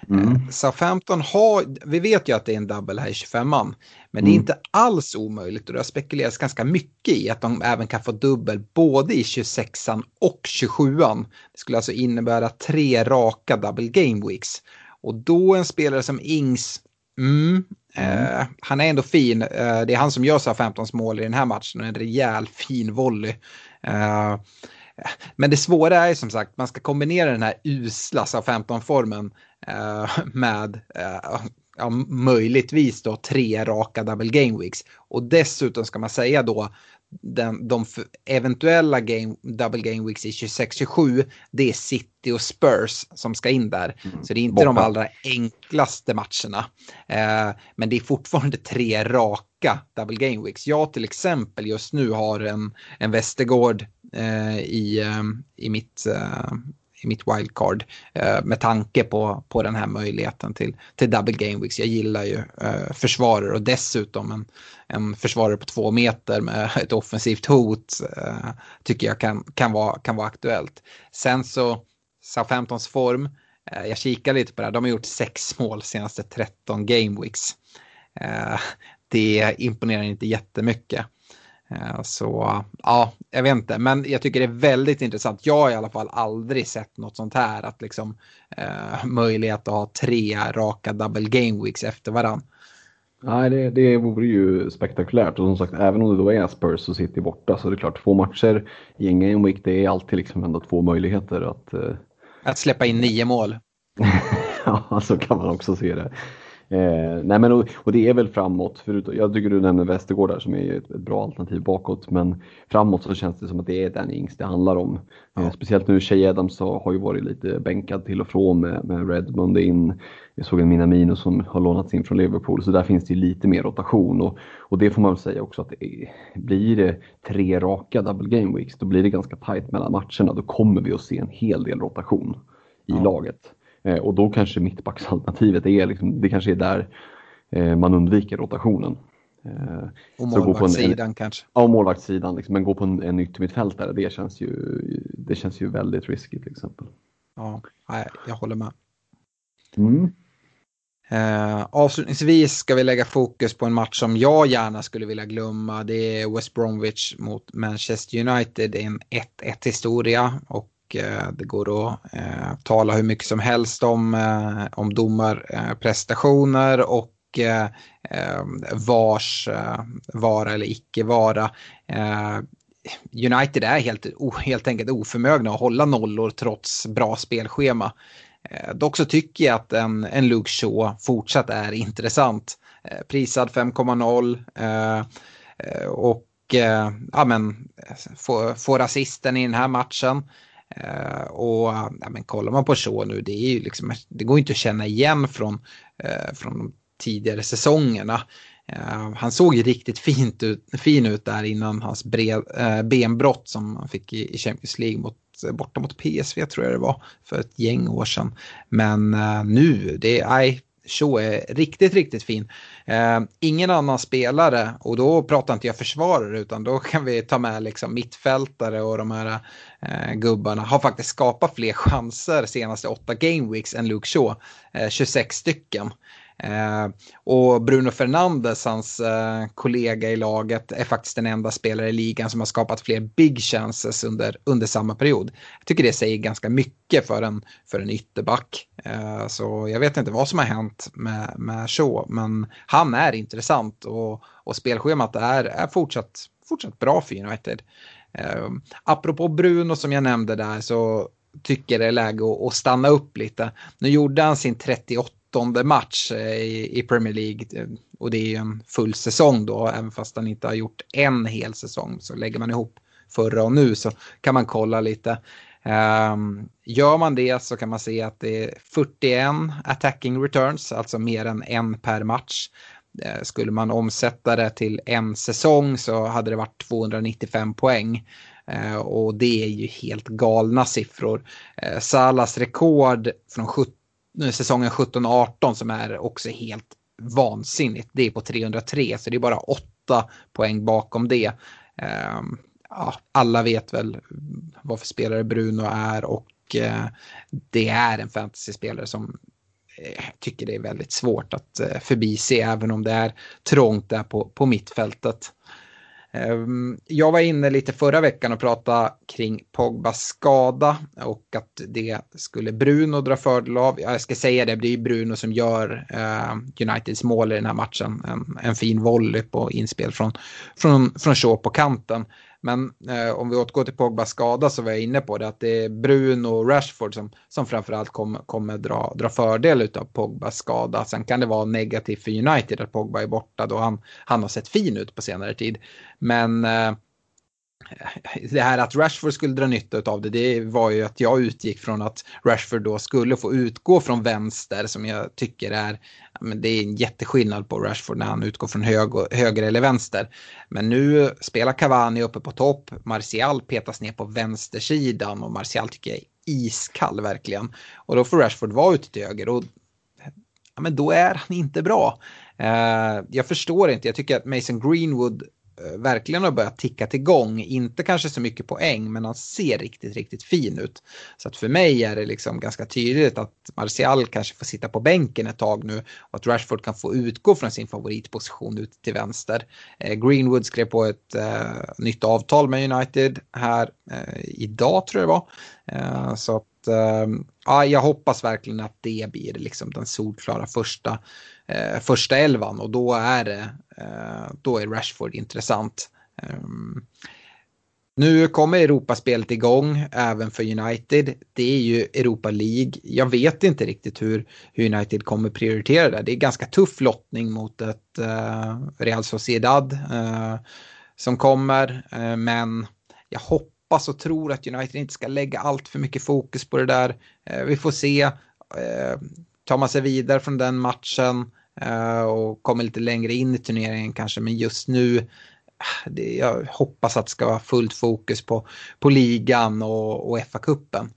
Mm. Eh, Southampton har, vi vet ju att det är en double här i 25an, men det är mm. inte alls omöjligt och det har spekulerats ganska mycket i att de även kan få dubbel både i 26an och 27an. Det skulle alltså innebära tre raka double game weeks. Och då en spelare som Ings, mm, mm. Eh, han är ändå fin. Eh, det är han som gör Southamptons mål i den här matchen, en rejäl fin volley. Eh, men det svåra är som sagt, man ska kombinera den här usla Southampton-formen eh, med eh, ja, möjligtvis då tre raka double game weeks. Och dessutom ska man säga då den, de eventuella game, double game weeks i 26-27, det är City och Spurs som ska in där. Mm. Så det är inte Borta. de allra enklaste matcherna. Eh, men det är fortfarande tre raka double game weeks. Jag till exempel just nu har en, en Västergård eh, i, eh, i mitt eh, i mitt wildcard eh, med tanke på, på den här möjligheten till, till double game weeks. Jag gillar ju eh, försvarare och dessutom en, en försvarare på två meter med ett offensivt hot eh, tycker jag kan, kan, vara, kan vara aktuellt. Sen så Southamptons form, jag kikar lite på det här, de har gjort sex mål senaste 13 game weeks. Det imponerar inte jättemycket. Eh, så ja, jag vet inte, men jag tycker det är väldigt intressant. Jag har i alla fall aldrig sett något sånt här, att liksom eh, möjlighet att ha tre raka double game weeks efter varann. Nej, det, det vore ju spektakulärt och som sagt, även om det då är Spurs och City borta så är det klart, två matcher i en game week, det är alltid liksom ändå två möjligheter att... Eh... Att släppa in nio mål. ja, så kan man också se det. Eh, nej men och, och, det är väl framåt, förut, jag tycker du nämner Västergård där som är ett, ett, bra alternativ bakåt, men framåt så känns det som att det är Danny Ings det handlar om. Ja. Eh, speciellt nu, Shay Adams har ju varit lite bänkad till och från med, med Redmond in. Jag såg en Minamino som har lånats in från Liverpool, så där finns det lite mer rotation och, och det får man väl säga också att det blir det tre raka double game weeks, då blir det ganska tight mellan matcherna. Då kommer vi att se en hel del rotation i ja. laget. Eh, och då kanske mittbacksalternativet är liksom, det kanske är där eh, man undviker rotationen. Eh, och målvaktssidan kanske? Ja, målvaktssidan. Liksom, men gå på en, en yttermittfältare, det känns ju, det känns ju väldigt risky till exempel. Ja, jag håller med. Mm. Eh, avslutningsvis ska vi lägga fokus på en match som jag gärna skulle vilja glömma. Det är West Bromwich mot Manchester United. Det är en 1-1 historia och och eh, det går att eh, tala hur mycket som helst om, eh, om domarprestationer och vars vara eller icke vara. United är helt, helt enkelt oförmögna att hålla nollor trots bra spelschema. Dock så tycker jag att en, en Luke Shaw fortsatt är intressant. Prisad 5,0 och ja, men, får, får assisten i den här matchen. Eh, och ja, men kollar man på så nu, det, är ju liksom, det går inte att känna igen från, eh, från de tidigare säsongerna. Eh, han såg ju riktigt fint ut, fin ut där innan hans brev, benbrott som han fick i, i Champions League mot, borta mot PSV tror jag det var för ett gäng år sedan. Men nu, det är, Shaw är riktigt, riktigt fin. Eh, ingen annan spelare, och då pratar inte jag försvarare utan då kan vi ta med liksom mittfältare och de här eh, gubbarna, har faktiskt skapat fler chanser senaste åtta gameweeks än Luke Shaw, eh, 26 stycken. Eh, och Bruno Fernandes, hans eh, kollega i laget, är faktiskt den enda spelare i ligan som har skapat fler big chances under, under samma period. Jag tycker det säger ganska mycket för en, för en ytterback. Eh, så jag vet inte vad som har hänt med, med Shaw, men han är intressant och, och spelschemat är, är fortsatt, fortsatt bra för United. Eh, apropå Bruno som jag nämnde där så tycker det är läge att, att stanna upp lite. Nu gjorde han sin 38 match eh, i, i Premier League. Eh, och det är ju en full säsong då, även fast han inte har gjort en hel säsong. Så lägger man ihop förra och nu så kan man kolla lite. Um, gör man det så kan man se att det är 41 attacking returns, alltså mer än en per match. Eh, skulle man omsätta det till en säsong så hade det varit 295 poäng. Eh, och det är ju helt galna siffror. Eh, Salas rekord från 17 säsongen 17-18 som är också helt vansinnigt. Det är på 303 så det är bara 8 poäng bakom det. Ja, alla vet väl vad för spelare Bruno är och det är en fantasyspelare som Eh, tycker det är väldigt svårt att eh, förbise även om det är trångt där på, på mittfältet. Ehm, jag var inne lite förra veckan och pratade kring Pogbas skada och att det skulle Bruno dra fördel av. Jag ska säga det, det är Bruno som gör eh, Uniteds mål i den här matchen. En, en fin volley på inspel från, från, från Shaw på kanten. Men eh, om vi återgår till Pogbas skada så var jag inne på det att det är Bruno och Rashford som, som framförallt kommer dra, dra fördel av Pogbas skada. Sen kan det vara negativt för United att Pogba är borta då han, han har sett fin ut på senare tid. Men eh, det här att Rashford skulle dra nytta av det, det var ju att jag utgick från att Rashford då skulle få utgå från vänster som jag tycker är, men det är en jätteskillnad på Rashford när han utgår från hög, höger eller vänster. Men nu spelar Cavani uppe på topp, Martial petas ner på vänstersidan och Martial tycker jag är iskall verkligen. Och då får Rashford vara ute till höger och ja, men då är han inte bra. Uh, jag förstår inte, jag tycker att Mason Greenwood Eh, verkligen har börjat ticka till gång. Inte kanske så mycket poäng, men han ser riktigt, riktigt fin ut. Så att för mig är det liksom ganska tydligt att Martial kanske får sitta på bänken ett tag nu och att Rashford kan få utgå från sin favoritposition ut till vänster. Eh, Greenwood skrev på ett eh, nytt avtal med United här eh, idag tror jag det var. Eh, så att, eh, ja, jag hoppas verkligen att det blir liksom den solklara första första elvan och då är, det, Eh, då är Rashford intressant. Ehm, nu kommer Europaspelet igång även för United. Det är ju Europa League. Jag vet inte riktigt hur, hur United kommer prioritera det. Det är ganska tuff lottning mot ett uh, Real Sociedad uh, som kommer. Uh, men jag hoppas och tror att United inte ska lägga allt för mycket fokus på det där. vi får se. tar man sig vidare från den matchen Eh, och kommer lite längre in i turneringen kanske. Men just nu, ah, det, jag hoppas att det ska vara fullt fokus på, på ligan och, och FA-cupen.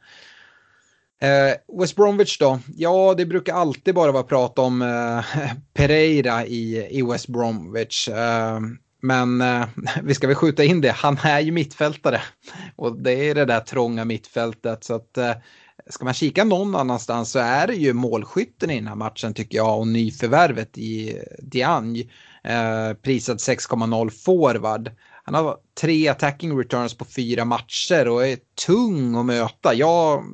Eh, West Bromwich då? Ja, det brukar alltid bara vara prat om eh, Pereira i, i West Bromwich. Eh, men eh, vi ska väl skjuta in det, han är ju mittfältare. Och det är det där trånga mittfältet. Så att eh, ska man kika någon annanstans så är det ju målskytten i den här matchen tycker jag och nyförvärvet i Diagne. Eh, prisad 6,0 forward han har tre attacking returns på fyra matcher och är tung att möta. Jag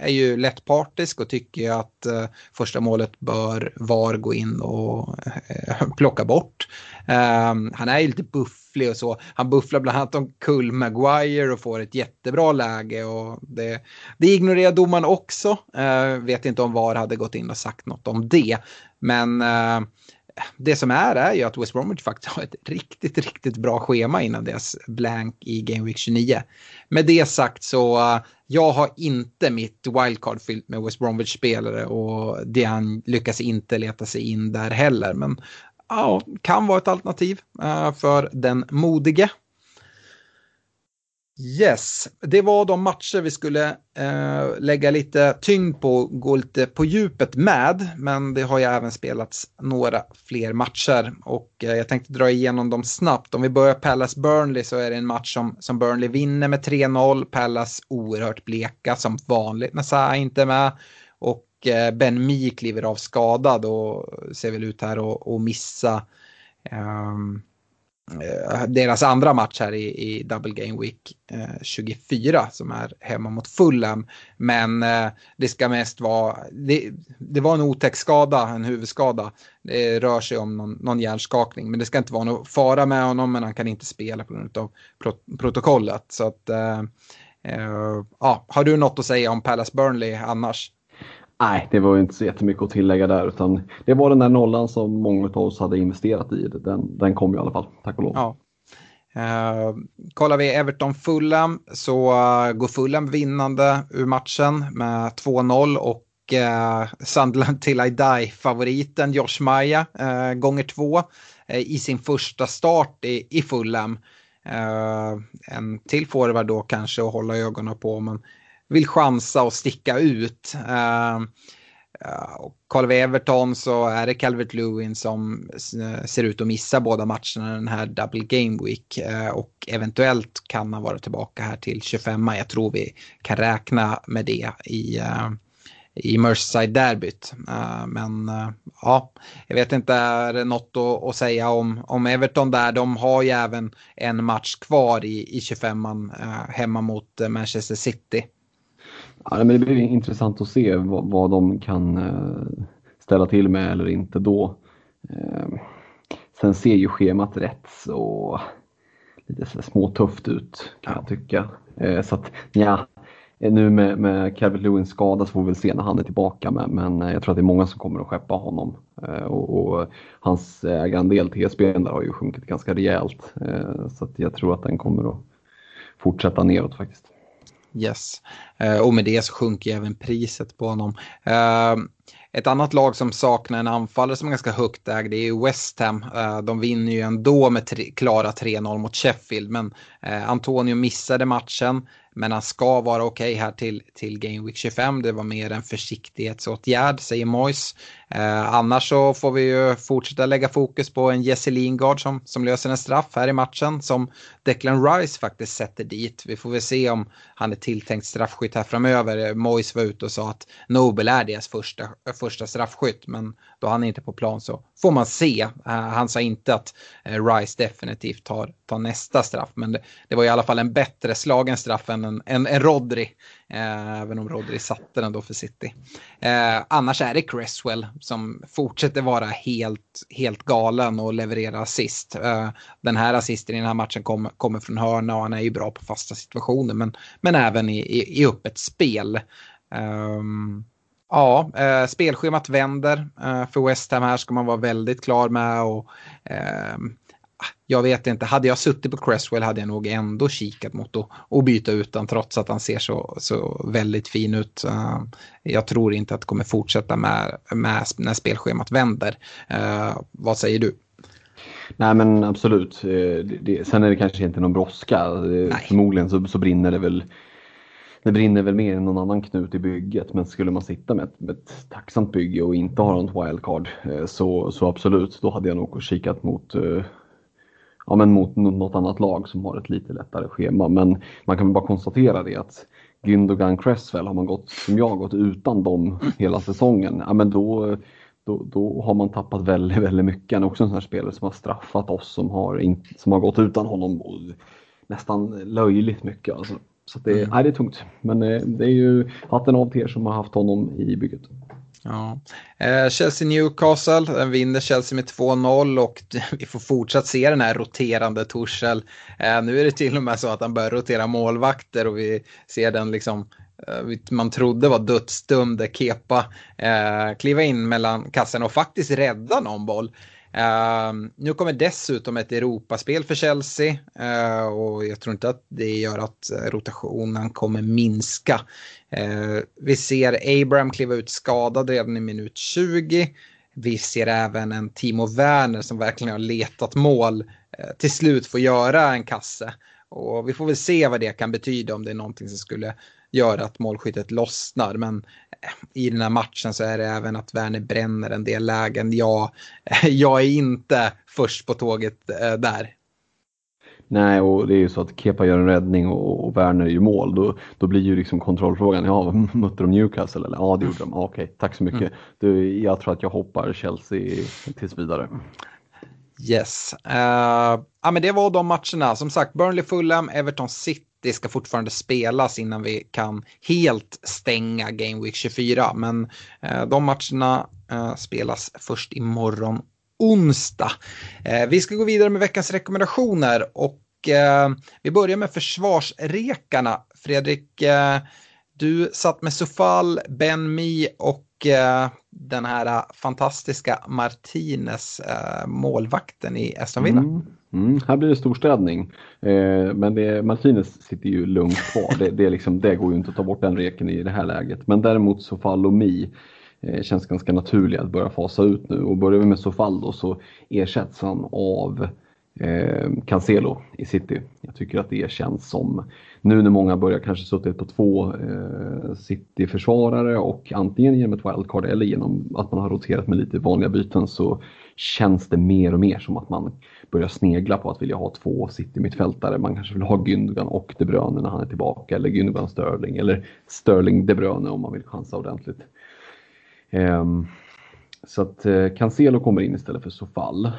är ju lätt partisk och tycker att eh, första målet bör VAR gå in och eh, plocka bort. Eh, han är ju lite bufflig och så. Han bufflar bland annat om Kull Maguire och får ett jättebra läge. Och det, det ignorerar domaren också. Ehm, vet inte om VAR hade gått in och sagt något om det. Men eh, det som är är ju att West Bromwich faktiskt har ett riktigt, riktigt bra schema innan deras blank i Game Week 29. Med det sagt så uh, jag har inte mitt wildcard fyllt med West Bromwich-spelare och Dian lyckas inte leta sig in där heller. Men ja, uh, kan vara ett alternativ uh, för den modige. Yes, det var de matcher vi skulle eh, lägga lite tyngd på, gå lite på djupet med. Men det har ju även spelats några fler matcher och eh, jag tänkte dra igenom dem snabbt. Om vi börjar Palace Burnley så är det en match som, som Burnley vinner med 3-0. Palace oerhört bleka som vanligt när Saha inte är med. Och eh, Ben Mi kliver av skadad och ser väl ut här att missa. Um, Eh, Eh, deras andra match här i, i Double Game Week eh, 24 som är hemma mot Fulham. Men eh, det ska mest vara, det, det, var en otäck skada, en huvudskada. Det rör sig om någon, någon hjärnskakning men det ska inte vara någon fara med honom men han kan inte spela på grund av protokollet. Så att, eh, eh, ja, har du något att säga om Palace Burnley annars? Nej, det var inte så jättemycket att tillägga där utan det var den där nollan som många av oss hade investerat i. Den, den kom i alla fall, tack och lov. Ja. Uh, kollar vi Everton Fulham så uh, går Fulham vinnande ur matchen med 2-0 och eh, uh, Sandland till I Die-favoriten Josh Maja uh, eh, gånger två uh, i sin första start i, i Fulham. en till forward då kanske att hålla ögonen på men vill chansa och sticka ut. Uh, och kollar vi Everton så är det Calvert Lewin som eh, ser ut att missa båda matcherna den här Double Game Week. Uh, och eventuellt kan han vara tillbaka här till 25 Jag tror vi kan räkna med det i, uh, i Merseyside-derbyt. Uh, men uh, ja, jag vet inte, är det något att, att, säga om, om Everton där? De har ju även en match kvar i, i 25an uh, hemma mot Manchester City. Ja, men det blir intressant att se vad, vad de kan eh, ställa till med eller inte då. Eh, sen ser ju schemat rätt så lite så småtufft ut kan jag tycka. Eh, så att ja, nu med, med Calvert Lewins skada så får vi väl se när han är tillbaka men, men jag tror att det är många som kommer att skeppa honom. Och, och hans ägarandel till ESPN har ju sjunkit ganska rejält. Så att jag tror att den kommer att fortsätta neråt faktiskt. Yes. Uh, och med det så sjunker även priset på honom. Eh, ett annat lag som saknar en anfallare som är ganska högt ägd är West Ham. Eh, de vinner ju ändå med tre, klara 3-0 mot Sheffield men eh, Antonio missade matchen. Men han ska vara okej okay här till, till Game Week 25. Det var mer en försiktighetsåtgärd, säger Moyes. Eh, annars så får vi ju fortsätta lägga fokus på en Jesse Lingard som, som löser en straff här i matchen som Declan Rice faktiskt sätter dit. Vi får väl se om han är tilltänkt straffskytt här framöver. Moyes var ute och sa att Nobel är deras första, första straffskytt men då han är inte på plan så får man se. Eh, han sa inte att eh, Rice definitivt tar, tar nästa straff men det, det, var i alla fall en bättre slagen straff än en, en, en Rodri. Eh, även om Rodri satte den då för City. annars är det Cresswell som fortsätter vara helt, helt galen och leverera assist. den här assisten i den här matchen kommer från hörna och han är ju bra på fasta situationer men, men även i, i, i öppet spel. Um, Ja, eh, spelschemat vänder eh, för West Ham här ska man vara väldigt klar med. Och, eh, jag vet inte, hade jag suttit på Cresswell hade jag nog ändå kikat mot att, att byta ut den trots att han ser så, så väldigt fin ut. Uh, jag tror inte att det kommer fortsätta med, med när spelschemat vänder. Uh, vad säger du? Nej men absolut. Eh, det, det, sen är det kanske inte någon brådska. Förmodligen så, så brinner det väl det brinner väl mer än någon annan knut i bygget men skulle man sitta med ett, med ett tacksamt bygge och inte ha något wildcard eh, så, så absolut, då hade jag nog kikat mot eh, ja, men mot något annat lag som har ett lite lättare schema. Men man kan bara konstatera det att Gündogan Cresswell har man gått, som jag, gått utan dem hela säsongen. Ja, men då, då, då har man tappat väldigt, väldigt mycket. Han är också en sån här spelare som har straffat oss som har, in, som har gått utan honom nästan löjligt mycket. Alltså. Så det, mm. nej, det är tungt. Men eh, det är ju hatten av till er som har haft honom i bygget. Ja. Eh, Chelsea-Newcastle, den vinner Chelsea med 2-0 och vi får fortsatt se den här roterande Torshäll. Eh, nu är det till och med så att han börjar rotera målvakter och vi ser den liksom eh, man trodde var dödsdömde Kepa eh, kliva in mellan kassorna och faktiskt rädda någon boll. Uh, nu kommer dessutom ett Europaspel för Chelsea uh, och jag tror inte att det gör att rotationen kommer minska. Uh, vi ser Abraham kliva ut skadad redan i minut 20. Vi ser även en Timo Werner som verkligen har letat mål eh, till slut få göra en kasse. Och vi får väl se vad det kan betyda om det är någonting som skulle göra att målskyttet lossnar. Men eh, i den här matchen så är det även att Werner bränner en del lägen. Jag, jag är inte först på tåget eh, där. Nej, och det är ju så att Kepa gör en räddning och, och Werner gör mål. Då, då blir ju liksom kontrollfrågan, ja, mötte de Newcastle? Eller? Ja, det gjorde de. Okej, okay, tack så mycket. Mm. Du, jag tror att jag hoppar Chelsea tills vidare. Yes. Uh, ja, men det var de matcherna. Som sagt, Burnley-Fulham, Everton City det ska fortfarande spelas innan vi kan helt stänga Game Week 24. Men eh, de matcherna eh, spelas först imorgon onsdag. Eh, vi ska gå vidare med veckans rekommendationer och eh, vi börjar med försvarsrekarna. Fredrik, eh, du satt med Sofal, Ben Mi och eh, den här eh, fantastiska Martinez, eh, målvakten i Aston Villa. Mm. Mm, här blir det storstädning. Eh, men det, Martinez sitter ju lugnt kvar. Det, det, liksom, det, går ju inte att ta bort den reken i det här läget. Men däremot så och Mi eh, känns ganska naturligt att börja fasa ut nu. Och börjar vi med Sofaldo så ersätts han av eh, Cancelo i City. Jag tycker att det känns som, nu när många börjar kanske suttit på två eh, City-försvarare och antingen genom ett wildcard eller genom att man har roterat med lite vanliga byten så känns det mer och mer som att man börjar snegla på att vilja ha två City-mittfältare. Man kanske vill ha Gündogan och De Bruyne när han är tillbaka eller Gündogan Sterling eller Sterling De Bruyne om man vill chansa ordentligt. Um, så att uh, Cancelo kommer in istället för Sofall.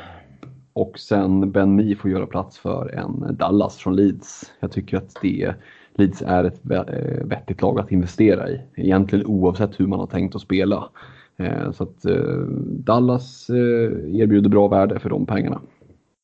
Och sen Ben Mi får göra plats för en Dallas från Leeds. Jag tycker att det Leeds är ett eh, vettigt lag att investera i. Egentligen oavsett hur man har tänkt att spela. Ehm, så att eh, Dallas erbjuder bra värde för de pengarna.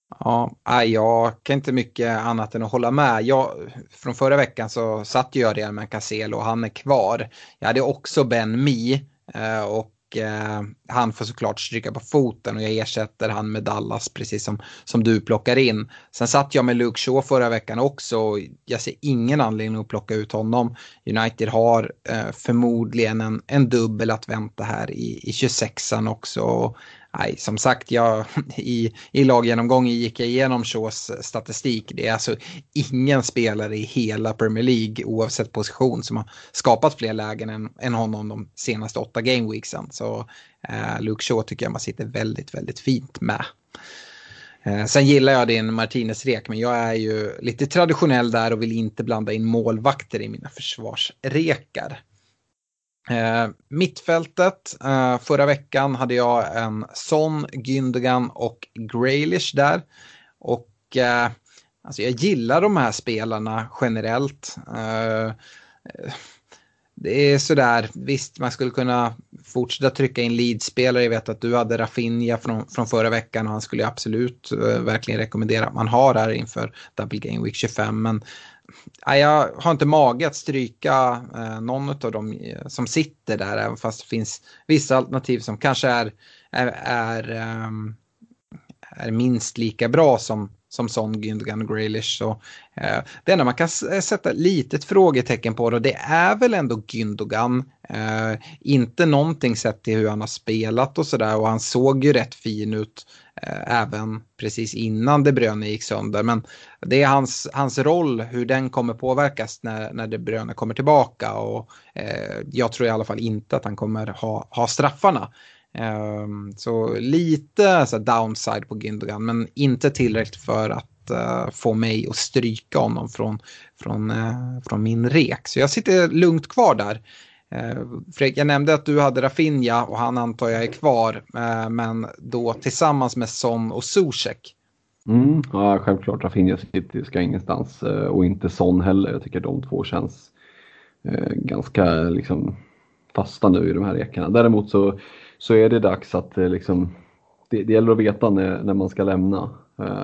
Ja, jag kan inte mycket annat än att hålla med. Jag, från förra veckan så satt jag redan med Cancelo och han är kvar. Jag hade också Ben Mi eh, och eh, han får såklart stryka på foten och jag ersätter han med Dallas precis som, som du plockar in. Sen satt jag med Luke Shaw förra veckan också och jag ser ingen anledning att plocka ut honom. United har eh, förmodligen en, en dubbel att vänta här i, i 26an också nej, som sagt, jag, i, i laggenomgången gick jag igenom Shaws statistik. Det är alltså ingen spelare i hela Premier League, oavsett position, som har skapat fler lägen än, än honom de senaste åtta gameweeksen. Så eh, Luke Shaw tycker jag man sitter väldigt, väldigt fint med. Eh, sen gillar jag din Martinez-rek, men jag är ju lite traditionell där och vill inte blanda in målvakter i mina försvarsrekar. Eh, mittfältet, eh, förra veckan hade jag en Son, Gündogan och Graylish där. Och eh, alltså jag gillar de här spelarna generellt. Eh, det är sådär, visst man skulle kunna fortsätta trycka in leadspelare. Jag vet att du hade Rafinha från, från förra veckan och han skulle absolut eh, verkligen rekommendera att man har här inför Double Game Week 25. Men jag har inte mage att stryka eh, någon av dem eh, som sitter där, även fast det finns vissa alternativ som kanske är, är, är, ehm, är minst lika bra som, som Son, Gündogan och Graylish. Så, eh, det enda man kan eh, sätta ett litet frågetecken på då, det är väl ändå Gündogan. Eh, inte någonting sett till hur han har spelat och sådär och han såg ju rätt fin ut Eh, även precis innan De Bruyne gick sönder. Men det är hans, hans roll, hur den kommer påverkas när, när De Bruyne kommer tillbaka. Och, eh, jag tror i alla fall inte att han kommer ha, ha straffarna. Eh, så lite så downside på Gündogan, men inte tillräckligt för att eh, få mig att stryka honom från, från, eh, från min rek. Så jag sitter lugnt kvar där. Eh, Fredrik, jag nämnde att du hade Rafinha och han antar jag är kvar, eh, men då tillsammans med Son och Zuzek. Mm, ja, självklart Rafinha City ska ingenstans eh, och inte Son heller. Jag tycker de två känns ganska liksom, fasta nu i de här rekarna. Däremot så, så är det dags att liksom, det, det gäller att veta när, när man ska lämna.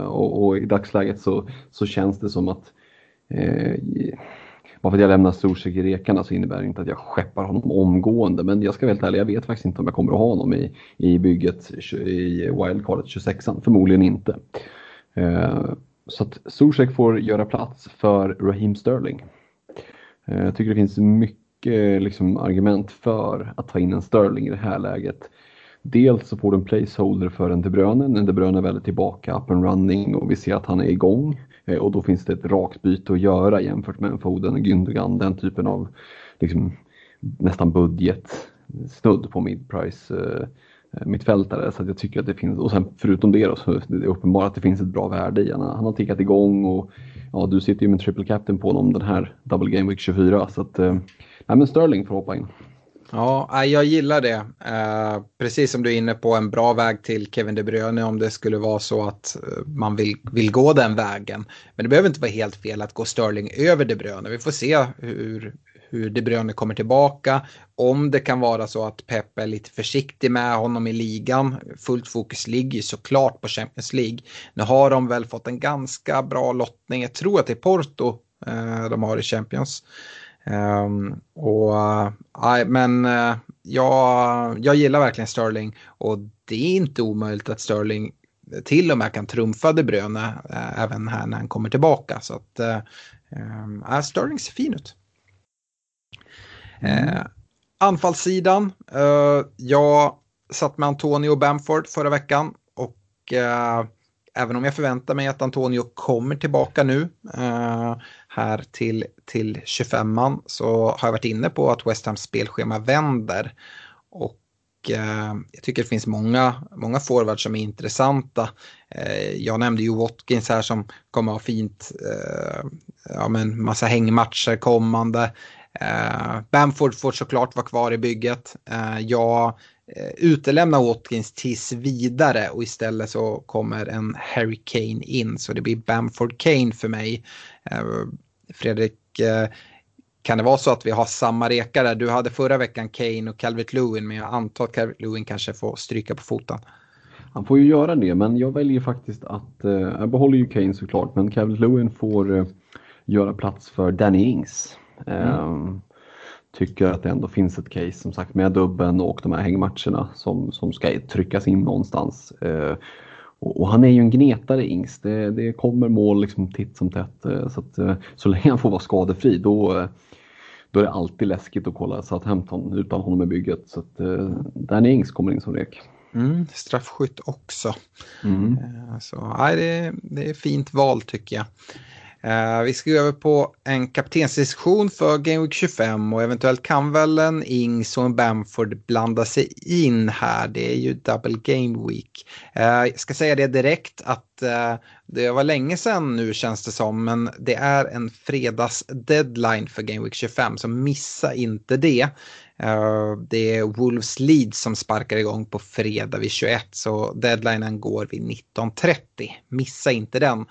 Och, och, i dagsläget så, så känns det som att eh, bara för att jag lämnar Zuzek i rekarna så innebär det inte att jag skeppar honom omgående. Men jag ska vara helt ärlig, jag vet faktiskt inte om jag kommer att ha honom i, i bygget i wildcardet 26 Förmodligen inte. Eh, så att Zuzek får göra plats för Raheem Sterling. Eh, jag tycker det finns mycket liksom, argument för att ta in en Sterling i det här läget. Dels så får du en placeholder för en De Bruyne, en De Bruyne är väldigt tillbaka, up and running och vi ser att han är igång. Eh, och då finns det ett rakt byte att göra jämfört med en Foden och Gündogan, den typen av liksom, nästan budget snudd på mid-price eh, mittfältare. Så jag tycker att det finns, och sen förutom det då, så är det uppenbart att det finns ett bra värde i honom. Han har tickat igång och ja, du sitter ju med triple captain på honom den här Double Game Week 24. Så att, eh, nej men Sterling får hoppa in. Ja, jag gillar det. Eh, precis som du är inne på, en bra väg till Kevin De Bruyne om det skulle vara så att eh, man vill, vill gå den vägen. Men det behöver inte vara helt fel att gå Sterling över De Bruyne. Vi får se hur, hur De Bruyne kommer tillbaka. Om det kan vara så att Pep är lite försiktig med honom i ligan. Fullt fokus ligger ju såklart på Champions League. Nu har de väl fått en ganska bra lottning. Jag tror att det är Porto eh, de har i Champions. Um, och, uh, men uh, jag, jag gillar verkligen Sterling och det är inte omöjligt att Sterling till och med kan trumfa De Bruyne uh, även här när han kommer tillbaka. Så att um, Sterling ser fin ut. Mm. anfallssidan, jag satt med Antonio Bamford förra veckan och även om jag förväntar mig att Antonio kommer tillbaka nu här till, till 25an så har jag varit inne på att West Hams spelschema vänder. Och eh, jag tycker det finns många, många forwards som är intressanta. Eh, jag nämnde ju Watkins här som kommer ha fint, eh, ja men massa hängmatcher kommande. Bamford får såklart vara kvar i bygget. Jag utelämnar Watkins tills vidare och istället så kommer en Harry Kane in så det blir Bamford Kane för mig. Eh, Fredrik, eh, kan det vara så att vi har samma reka där? Du hade förra veckan Kane och Calvert Lewin men jag antar att Calvert Lewin kanske får stryka på foten. Han får ju göra det men jag väljer faktiskt att, jag behåller ju Kane såklart men Calvert Lewin får göra plats för Danny Ings. Mm. Um, tycker att det ändå finns ett case som sagt med dubben och de här hängmatcherna som, som ska tryckas in någonstans. Och, och, han är ju en gnetare Ings. Det, det kommer mål liksom titt som tätt. Eh, så, att, eh, så länge han får vara skadefri då, eh, då är det alltid läskigt att kolla Southampton utan honom i bygget. Så att, Danny Ings kommer in som rek. Mm, straffskytt också. Mm. Så, nej, det, det är fint val tycker jag. Uh, vi ska gå över på en kaptensdiskussion för Game Week 25 och eventuellt kan väl en Ings och en Bamford blanda sig in här. Det är ju Double Game Week. Uh, jag ska säga det direkt att uh, det var länge sedan nu känns det som, men det är en fredags deadline för Game Week 25, så missa inte det. det är Wolves Leeds som sparkar igång på fredag vid 21, så deadlinen går vid 19.30. Missa inte den.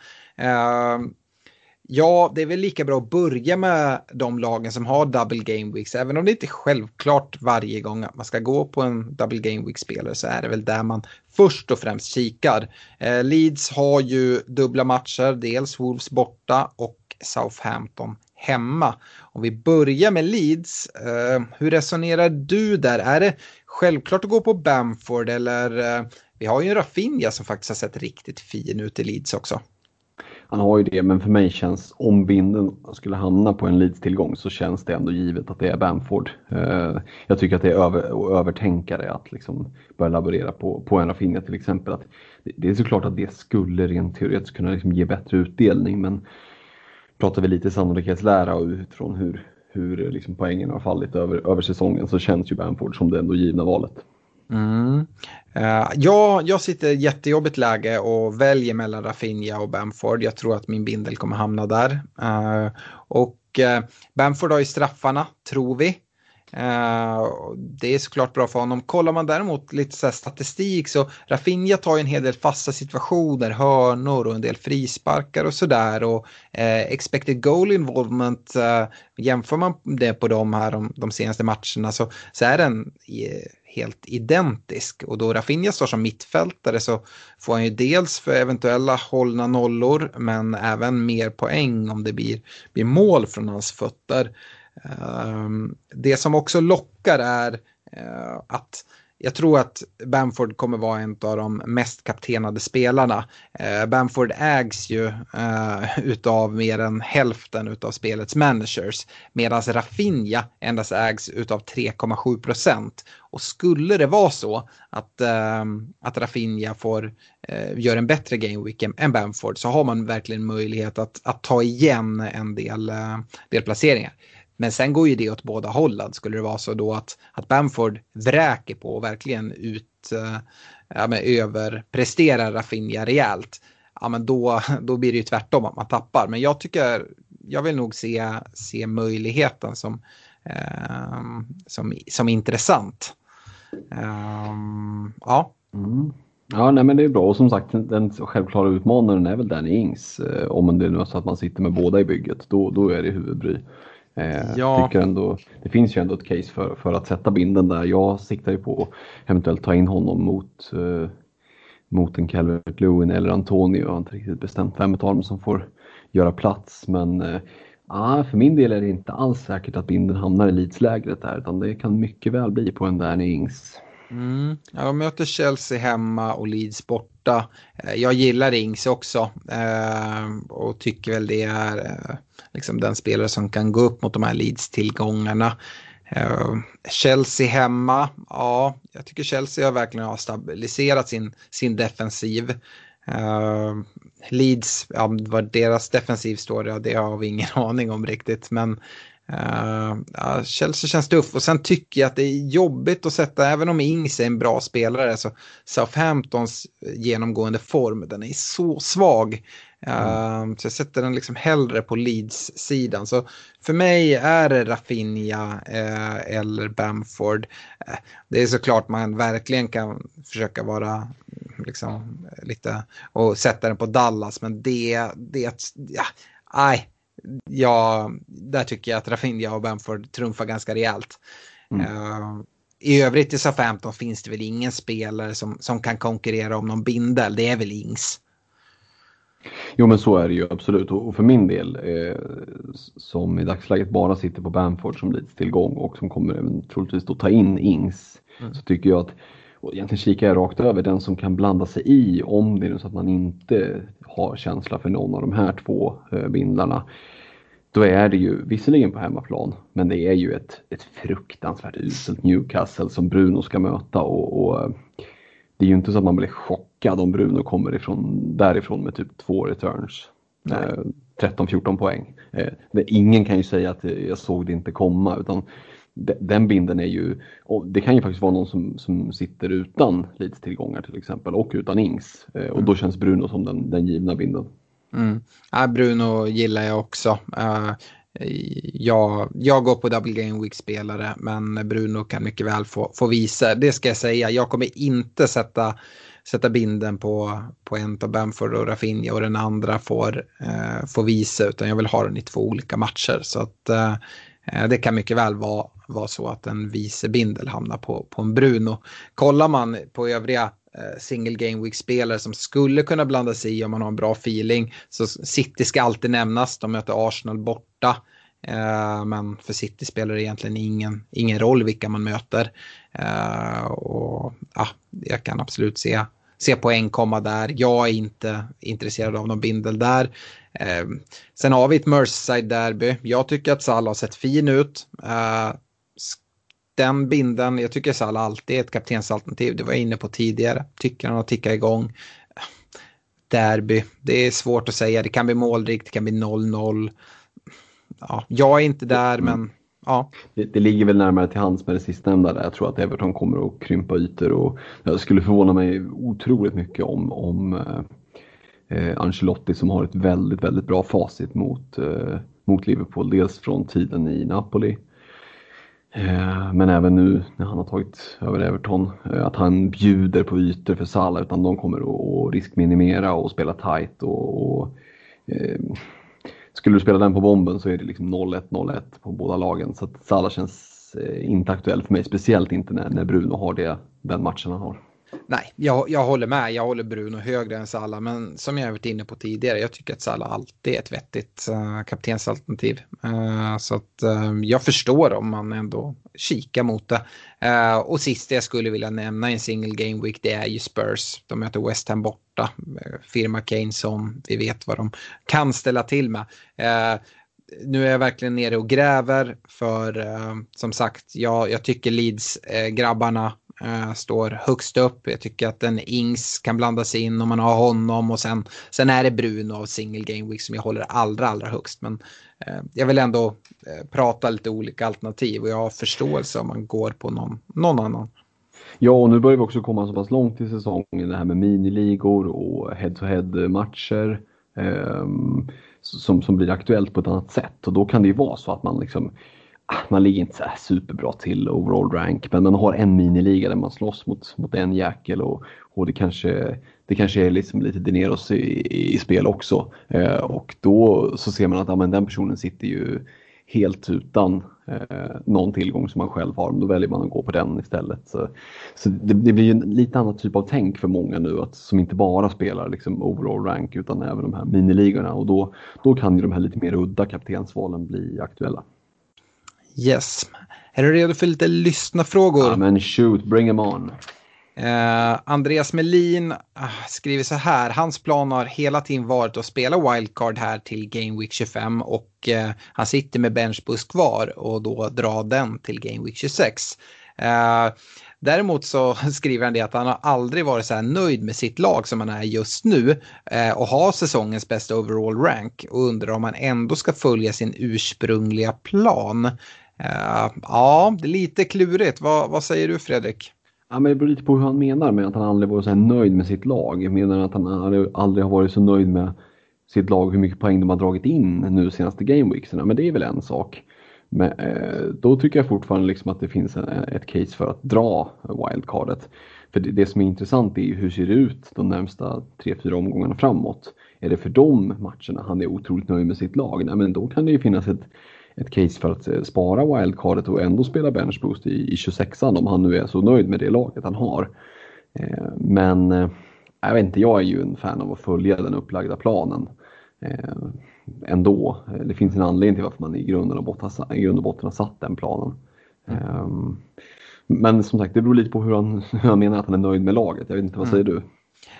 Ja, det är väl lika bra att börja med de lagen som har double game weeks. Även om det inte är självklart varje gång att man ska gå på en double game week-spelare så är det väl där man först och främst kikar. Eh, Leeds har ju dubbla matcher, dels Wolves borta och Southampton hemma. Om vi börjar med Leeds, eh, hur resonerar du där? Är det självklart att gå på Bamford eller eh, vi har ju en Rafinha som faktiskt har sett riktigt fin ut i Leeds också. Han har ju det, men för mig känns om vinden skulle hamna på en Leeds-tillgång så känns det ändå givet att det är Bamford. Eh, jag tycker att det är över, övertänkare att liksom börja laborera på, på en Rafinha till exempel. Att det är såklart att det skulle rent teoretiskt kunna liksom ge bättre utdelning, men pratar vi lite sannolikhetslära och utifrån hur, hur liksom poängen har fallit över, över säsongen så känns ju Bamford som det ändå givna valet. Mm. Uh, ja, jag sitter i ett jättejobbigt läge och väljer mellan Rafinha och Bamford. Jag tror att min bindel kommer hamna där. Uh, och uh, Bamford har ju straffarna, tror vi. Uh, det är såklart bra för honom. Kollar man däremot lite så statistik så Rafinha tar ju en hel del fasta situationer, hörnor och en del frisparkar och sådär. Och uh, expected goal involvement, uh, jämför man det på de här de, de senaste matcherna så, så är den helt identisk. Och då Rafinha står som mittfältare så får han ju dels för eventuella hållna nollor men även mer poäng om det blir, blir mål från hans fötter. Ehm, det som också lockar är eh, att jag tror att Bamford kommer vara en av de mest kaptenade spelarna. Eh, Bamford ägs ju eh, utav mer än hälften utav spelets managers medan Rafinha endast ägs utav 3,7 procent. Och skulle det vara så att, eh, att Rafinha får eh, gör en bättre gameweek än Bamford så har man verkligen möjlighet att, att ta igen en del, eh, del placeringar. Men sen går ju det åt båda hållen. Skulle det vara så då att, att Bamford vräker på och verkligen ut, eh, ja, men överpresterar Rafinha rejält. Ja, men då, då blir det ju tvärtom att man tappar. Men jag tycker, jag vill nog se, se möjligheten som, eh, som, som intressant. Um, ja. Mm. Ja, nej, men det är bra och som sagt den självklara utmanaren är väl Danny Ings. Eh, om det nu är så att man sitter med båda i bygget, då, då är det huvudbry. Eh, ja. tycker ändå, det finns ju ändå ett case för, för att sätta binden där. Jag siktar ju på att eventuellt ta in honom mot, eh, mot en Calvert Lewin eller Antonio. Jag har inte riktigt bestämt vem av dem som får göra plats. Men eh, ah, för min del är det inte alls säkert att binden hamnar i Leeds-lägret där utan det kan mycket väl bli på en Danny Ings. Mm. Ja, de möter Chelsea hemma och Leeds borta borta. Eh, jag gillar Ings också eh, och tycker väl det är eh, liksom den spelare som kan gå upp mot de här Leeds-tillgångarna. Chelsea hemma, ja, jag tycker Chelsea har verkligen har stabiliserat sin, sin defensiv. Uh, Leeds, ja, vad deras defensiv står, ja, det har vi ingen aning om riktigt. Men Uh, ja, Chelsea känns tuff och sen tycker jag att det är jobbigt att sätta, även om Ings är en bra spelare, så Southamptons genomgående form, den är så svag. Mm. så jag sätter den liksom hellre på Leeds-sidan. Så för mig är det Rafinha uh, eller Bamford. Uh, det är såklart man verkligen kan försöka vara mm, liksom, lite och sätta den på Dallas, men det, det, ja, nej ja, där tycker jag att Rafinha och Bamford trumfar ganska rejält. Mm. Uh, I övrigt i SA-15 finns det väl ingen spelare som, som kan konkurrera om någon bindel. Det är väl Ings. Jo men så är det ju absolut och för min del eh, som i dagsläget bara sitter på Bamford som tillgång och som kommer troligtvis då ta in Ings mm. så tycker jag att och egentligen kikar jag rakt över den som kan blanda sig i om det är så att man inte har känsla för någon av de här två eh, bindlarna. Då är det ju visserligen på hemmaplan, men det är ju ett, ett fruktansvärt uselt Newcastle som Bruno ska möta och, och, eh, det är ju inte så att man blir chockad om Bruno kommer ifrån, därifrån med typ två returns. Eh, 13-14 poäng. Eh, ingen kan ju säga att jag såg det inte komma utan den binden är ju, det kan ju faktiskt vara någon som, som sitter utan Leeds-tillgångar till exempel och utan Ings. Eh, och då mm. känns Bruno som den, den givna binden. Mm. Ja, Bruno gillar jag också. Uh, jag, jag går på Double Game Week-spelare men Bruno kan mycket väl få, få visa. Det ska jag säga, jag kommer inte sätta, sätta binden på, på en av Bamford och Rafinha och den andra får, uh, får visa utan jag vill ha den i två olika matcher. Så att uh, Eh, det kan mycket väl vara, vara så att en vice bindel hamnar på, på en Bruno. Kollar man på övriga eh, single game week-spelare som skulle kunna blanda sig i om man har en bra feeling. Så City ska alltid nämnas, de möter Arsenal borta. Eh, men för City spelar det egentligen ingen, ingen roll vilka man möter. Och ja, Jag kan absolut se, se poäng komma där. Jag är inte intresserad av någon bindel där. Sen har vi ett Merseyside-derby. Jag tycker att Salah har sett fin ut den binden, jag tycker Salah alltid är ett kaptensalternativ. Det var jag inne på tidigare. Tycker han har tickat igång. Derby, det är svårt att säga. Det kan bli målrikt, det kan bli 0-0. Ja, jag är inte där, mm. men ja. Det, det, ligger väl närmare till hands med det sistnämnda där. Jag tror att Everton kommer att krympa ytor och jag skulle förvåna mig otroligt mycket om, om eh, eh, Ancelotti som har ett väldigt, väldigt bra facit mot, eh, mot Liverpool. Dels från tiden i Napoli Eh, men även nu när han har tagit över Everton, eh, att han bjuder på ytor för Salah utan de kommer att riskminimera och spela tight. Och, och eh, skulle du spela den på bomben så är det liksom 0-1, 0-1 på båda lagen. Så att Salah känns eh, inte aktuell för mig, speciellt inte när, när Bruno har det, den matchen han har. Nej, jag, jag håller med. Jag håller Bruno högre än Salah. Men som jag har varit inne på tidigare, jag tycker att Salah alltid är ett vettigt uh, kaptensalternativ. Uh, så att uh, jag förstår om man ändå kikar mot det. Uh, och sista jag skulle vilja nämna i en single game week, det är ju Spurs. De möter West Ham borta. firma Kane som vi vet vad de kan ställa till med nu är jag verkligen nere och gräver för eh, som sagt, jag, jag tycker Leeds-grabbarna eh, Eh, står högst upp. Jag tycker att en Ings kan blanda sig in om man har honom och sen, sen är det Bruno av single game week som jag håller allra, allra högst. Men eh, jag vill ändå eh, prata lite olika alternativ och jag har förståelse om man går på någon, någon annan. Ja, och nu börjar vi också komma så pass långt i säsongen, det här med miniligor och head-to-head matcher. Eh, som, som blir aktuellt på ett annat sätt och då kan det ju vara så att man liksom Ah, man ligger inte så superbra till overall rank men man har en miniliga där man slåss mot, mot en jäkel och, och det, kanske, det kanske är liksom lite Dineros i, i, spel också. Eh, och då så ser man att ja, men den personen sitter ju helt utan eh, någon tillgång som man själv har. men Då väljer man att gå på den istället. Så, så det, det, blir en lite annan typ av tänk för många nu att, som inte bara spelar liksom overall rank utan även de här miniligorna och då, då kan ju de här lite mer udda kaptensvalen bli aktuella. Yes. Är du redo för lite lyssnarfrågor? Ja men shoot, bring them on. Eh, Andreas Melin ah, skriver så här. Hans plan har hela tiden varit att spela wildcard här till Game Week 25 och eh, han sitter med benchbus kvar och då dra den till Game Week 26. Eh, däremot så skriver han det att han har aldrig varit så här nöjd med sitt lag som han är just nu eh, och har säsongens bästa overall rank och undrar om han ändå ska följa sin ursprungliga plan. Eh, ja, det är lite klurigt. vad, vad säger du Fredrik? Ja, men det beror lite på hur han menar med att han aldrig varit så nöjd med sitt lag. Jag menar att han aldrig har varit så nöjd med sitt lag hur mycket poäng de har dragit in nu senaste gameweekserna. Men det är väl en sak. Men, eh, då tycker jag fortfarande liksom att det finns en, ett case för att dra wildcardet. För det, det, som är intressant är hur ser det ut de närmsta 3-4 omgångarna framåt. Är det för de matcherna han är otroligt nöjd med sitt lag? Nej, men då kan det ju finnas ett ett case för att eh, spara wildcardet och ändå spela bench boost i, i 26an om han nu är så nöjd med det laget han har. Eh, men eh, jag vet inte, jag är ju en fan av att följa den upplagda planen ändå. Det finns en anledning till varför man i grund och botten, i grund och botten har satt den planen. Mm. Men som sagt, det beror lite på hur han, hur han menar att han är nöjd med laget. Jag vet inte, vad säger mm. du?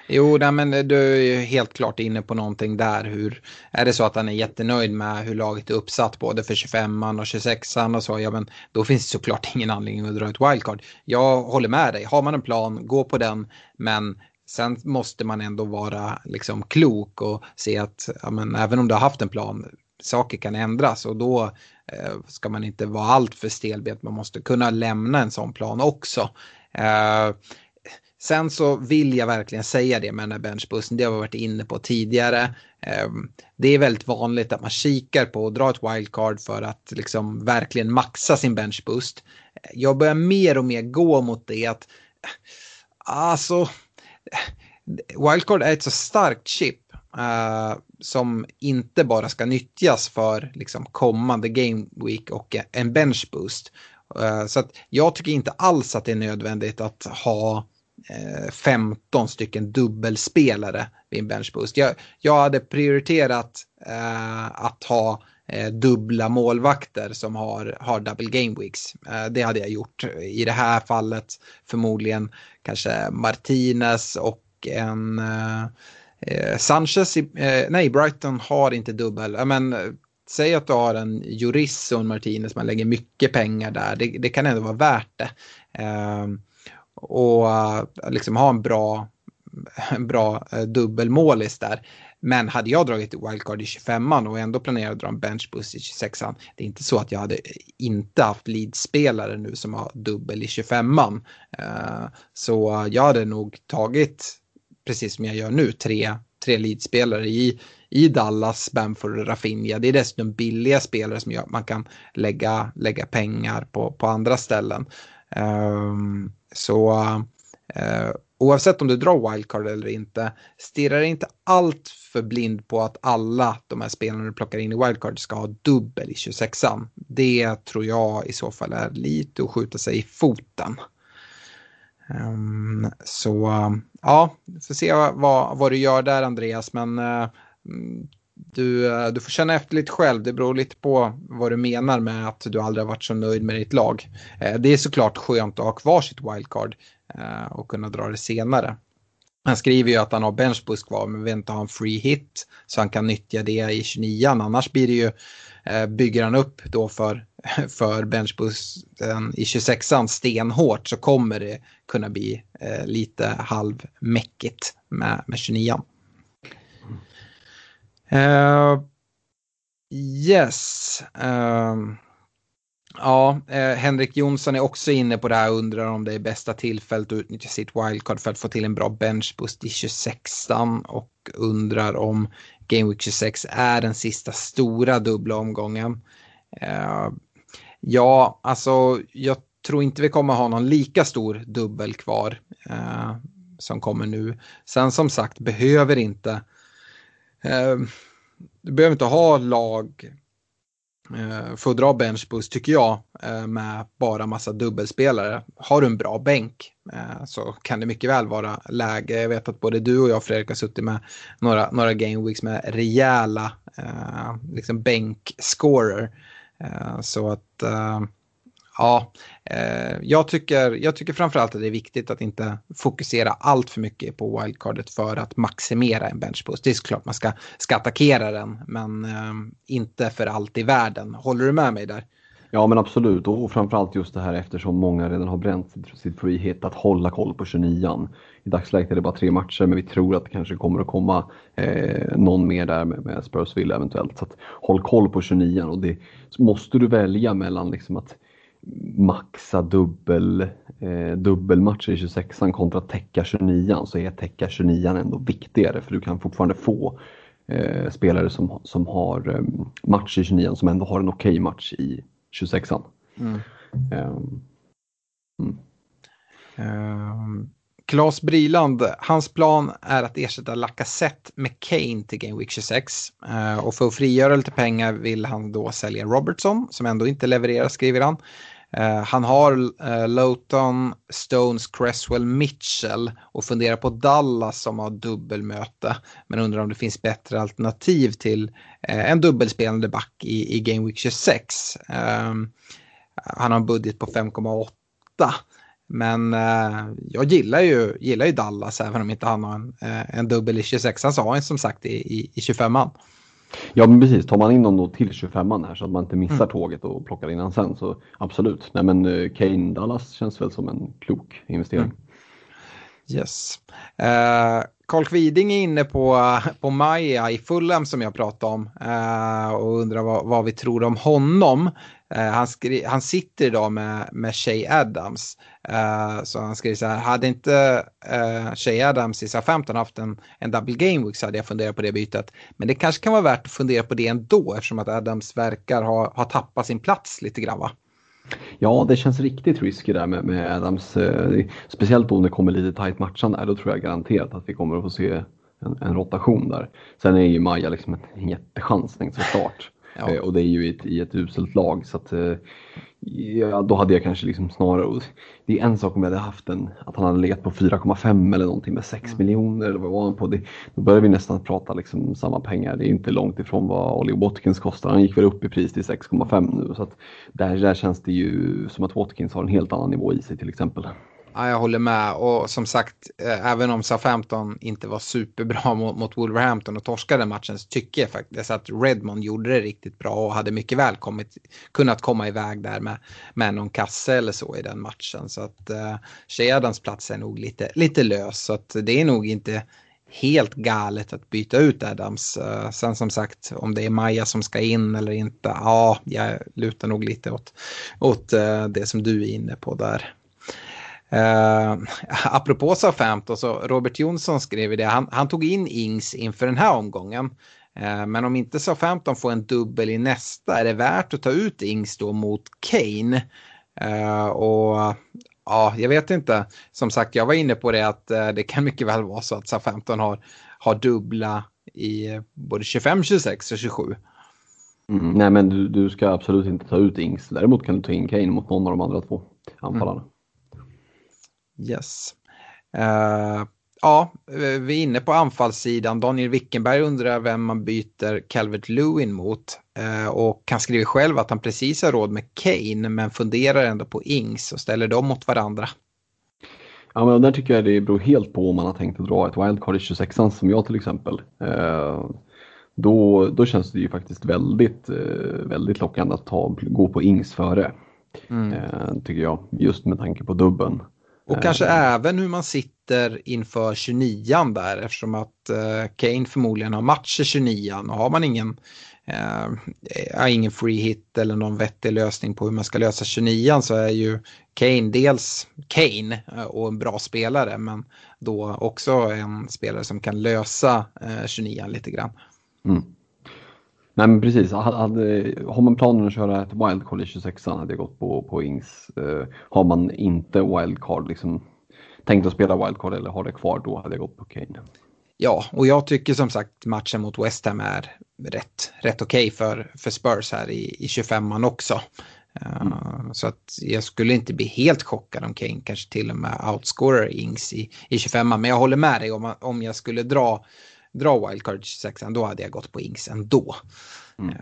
Jo, nej, men du är ju helt klart inne på någonting där. Hur, är det så att han är jättenöjd med hur laget är uppsatt både för 25an och 26an och så, ja men då finns det såklart ingen anledning att dra ett wildcard. Jag håller med dig, har man en plan, gå på den, men sen måste man ändå vara liksom klok och se att ja, men, även om du har haft en plan, saker kan ändras och då eh, ska man inte vara allt för stelbent, man måste kunna lämna en sån plan också. Eh, Sen så vill jag verkligen säga det med den här benchbussen, det har vi varit inne på tidigare. Ehm, det är väldigt vanligt att man kikar på att dra ett wildcard för att liksom verkligen maxa sin benchboost. Jag börjar mer och mer gå mot det att alltså wildcard är ett så starkt chip uh, som inte bara ska nyttjas för liksom, kommande game week och en benchboost. Uh, så att jag tycker inte alls att det är nödvändigt att ha Eh, 15 stycken dubbelspelare vid en benchboost. Jag, jag hade prioriterat eh, att ha eh, dubbla målvakter som har, har double game weeks. Eh, det hade jag gjort i det här fallet. Förmodligen kanske Martinez och en eh, eh Sanchez. I, eh, nej, Brighton har inte dubbel. Men, eh, säg att du har en Juris och en Martinez, man lägger mycket pengar där. Det, det kan ändå vara värt det ehm, och eh, liksom ha en bra, en bra eh, dubbelmålis där. Men hade jag dragit wildcard i 25an och ändå planerat att dra en benchboost i 26an, det är inte så att jag hade eh, inte haft leadspelare nu som har dubbel i 25an. Så jag hade nog tagit, precis som jag gör nu, tre, tre leadspelare i, i Dallas, Bamford och Rafinha. Det är dessutom billiga spelare som gör att man kan lägga, lägga pengar på, på andra ställen. Um, så uh, oavsett om du drar wildcard eller inte, stirra inte allt för blind på att alla de här spelarna du plockar in i wildcard ska ha dubbel i 26an. Det tror jag i så fall är lite att skjuta sig i foten. Um, så ja, får se vad, vad du gör där Andreas, men uh, du, eh, du får känna efter lite själv. Det beror lite på vad du menar med att du aldrig har varit så nöjd med ditt lag. Eh, det är såklart skönt att ha kvar sitt wildcard eh, och kunna dra det senare. Han skriver ju att han har benchboost kvar men vill inte ha en free hit så han kan nyttja det i 29 annars blir det ju bygger han upp då för för benchboosten i 26an stenhårt så kommer det kunna bli lite halvmäckigt med, med 29an. Uh, yes. Uh, ja, uh, Henrik Jonsson är också inne på det här undrar om det är bästa tillfället att utnyttja sitt wildcard för att få till en bra benchboost i 26an och undrar om Game Week 26 är den sista stora dubbla omgången. Uh, Ja, alltså jag tror inte vi kommer ha någon lika stor dubbel kvar som kommer nu. Sen som sagt behöver inte Eh, du behöver inte ha lag eh, för att dra benchboost tycker jag eh, med bara massa dubbelspelare. Har du en bra bänk så kan det mycket väl vara läge. Jag vet att både du och jag Fredrik har suttit med några, några game weeks med rejäla liksom bänkscorer. Så att ja, eh, jag tycker, jag tycker framförallt att det är viktigt att inte fokusera allt för mycket på wildcardet för att maximera en benchboost. Det är såklart man ska, ska attackera den, men eh, inte för allt i världen. Håller du med mig där? Ja men absolut och framförallt just det här eftersom många redan har bränt sitt free hit att hålla koll på 29an. I dagsläget är det bara tre matcher men vi tror att det kanske kommer att komma eh, någon mer där med, med Spurs Villa eventuellt. Så att, håll koll på 29an och det måste du välja mellan liksom att maxa dubbel, eh, dubbelmatcher i 26an kontra täcka 29an så är täcka 29an ändå viktigare för du kan fortfarande få eh, spelare som, som har eh, match i 29an som ändå har en okej okay match i 26an. Mm. Um, mm. Um, Claes Briland, hans plan är att ersätta Lacazette med Kane till Game Week 26. Uh, och för att frigöra lite pengar vill han då sälja Robertson, som ändå inte levererar, skriver han. Eh, han har eh, uh, Lowton, Stones, Cresswell, Mitchell och funderar på Dallas som har dubbelmöte. Men undrar om det finns bättre alternativ till eh, en dubbelspelande back i, i Game Week 26. Ehm, han har en budget på 5,8. Men eh, jag gillar ju, gillar ju Dallas även om inte han har en, en dubbel i 26. Han sa en som sagt i, i, i 25an. Ja men precis, tar man in någon då till 25an här så att man inte missar mm. tåget och plockar in honom sen så absolut. Nej men uh, Kane Dallas känns väl som en klok investering. Mm. Yes. Uh, Carl Kviding är inne på, på Maja i Fulham som jag pratade om uh, och undrar vad, vad, vi tror om honom. Eh, han, skri, han sitter idag med, med Shay Adams. Uh, så han skriver så här, hade inte uh, Shay Adams i SA-15 haft en, en double game week så hade jag funderat på det bytet. Men det kanske kan vara värt att fundera på det ändå eftersom att Adams verkar ha, ha tappat sin plats lite grann va? Ja, det känns riktigt risky där med, med Adams. Eh, speciellt om det kommer lite tajt matchande då tror jag garanterat att vi kommer att få se en, en rotation där. Sen är ju Maja liksom en jättechansning liksom, såklart. start. Ja. Eh, och det är ju i ett, i ett uselt lag så att eh, ja, då hade jag kanske liksom snarare, det är en sak om jag hade haft en, att han hade legat på 4,5 eller någonting med 6 mm. miljoner eller vad var han på? Det, då börjar vi nästan prata liksom samma pengar. Det är inte långt ifrån vad Ollie Watkins kostar. Han gick väl upp i pris till 6,5 nu så att där, där känns det ju som att Watkins har en helt annan nivå i sig till exempel. Ja, jag håller med och som sagt, eh, även om SA-15 inte var superbra mot, mot Wolverhampton och torskade matchen så tycker jag faktiskt att Redmond gjorde det riktigt bra och hade mycket väl kommit, kunnat komma iväg där med, med någon kasse eller så i den matchen. Så att eh, uh, Shadans plats är nog lite, lite lös så att det är nog inte helt galet att byta ut Adams. Uh, sen som sagt, om det är Maja som ska in eller inte, ja, jag lutar nog lite åt, åt uh, det som du är inne på där. Eh, apropå Southampton så Robert Jonsson skrev det, han, han tog in Ings inför den här omgången. Eh, men om inte Southampton får en dubbel i nästa är det värt att ta ut Ings då mot Kane. Eh, och ja, jag vet inte. Som sagt, jag var inne på det att eh, det kan mycket väl vara så att Southampton har, har dubbla i eh, både 25, 26 och 27. Mm, nej, men du, du, ska absolut inte ta ut Ings. Däremot kan du ta in Kane mot någon av de andra två anfallarna. Mm. Yes. Uh, ja, vi är inne på anfallssidan. Daniel Wickenberg undrar vem man byter Calvert Lewin mot. Uh, och han skriver själv att han precis har råd med Kane men funderar ändå på Ings och ställer dem mot varandra. Ja, men där tycker jag det beror helt på om man har tänkt att dra ett wildcard i 26 som jag till exempel. Uh, då, då känns det ju faktiskt väldigt, väldigt lockande att ta, gå på Ings före. Mm. Tycker jag, just med tanke på dubben. Och kanske även hur man sitter inför 29 där eftersom att eh, Kane förmodligen har matcher 29 och har man ingen, eh, ingen free hit eller någon vettig lösning på hur man ska lösa 29 så är ju Kane dels Kane eh, och en bra spelare men då också en spelare som kan lösa eh, 29 lite grann. Mm. Nej men precis, hade, har man planen att köra ett wildcard i 26 hade jag gått på, på Ings. Uh, har man inte wildcard, liksom, tänkt att spela wildcard eller har det kvar, då hade jag gått på Kane. Ja, och jag tycker som sagt matchen mot West Ham är rätt, rätt okej okay för, för Spurs här i, i 25an också. Uh, mm. Så att jag skulle inte bli helt chockad om Kane kanske till och med outscorer Ings i, i 25an. Men jag håller med dig om, om jag skulle dra dra wildcard 26 då hade jag gått på Ings ändå. Mm.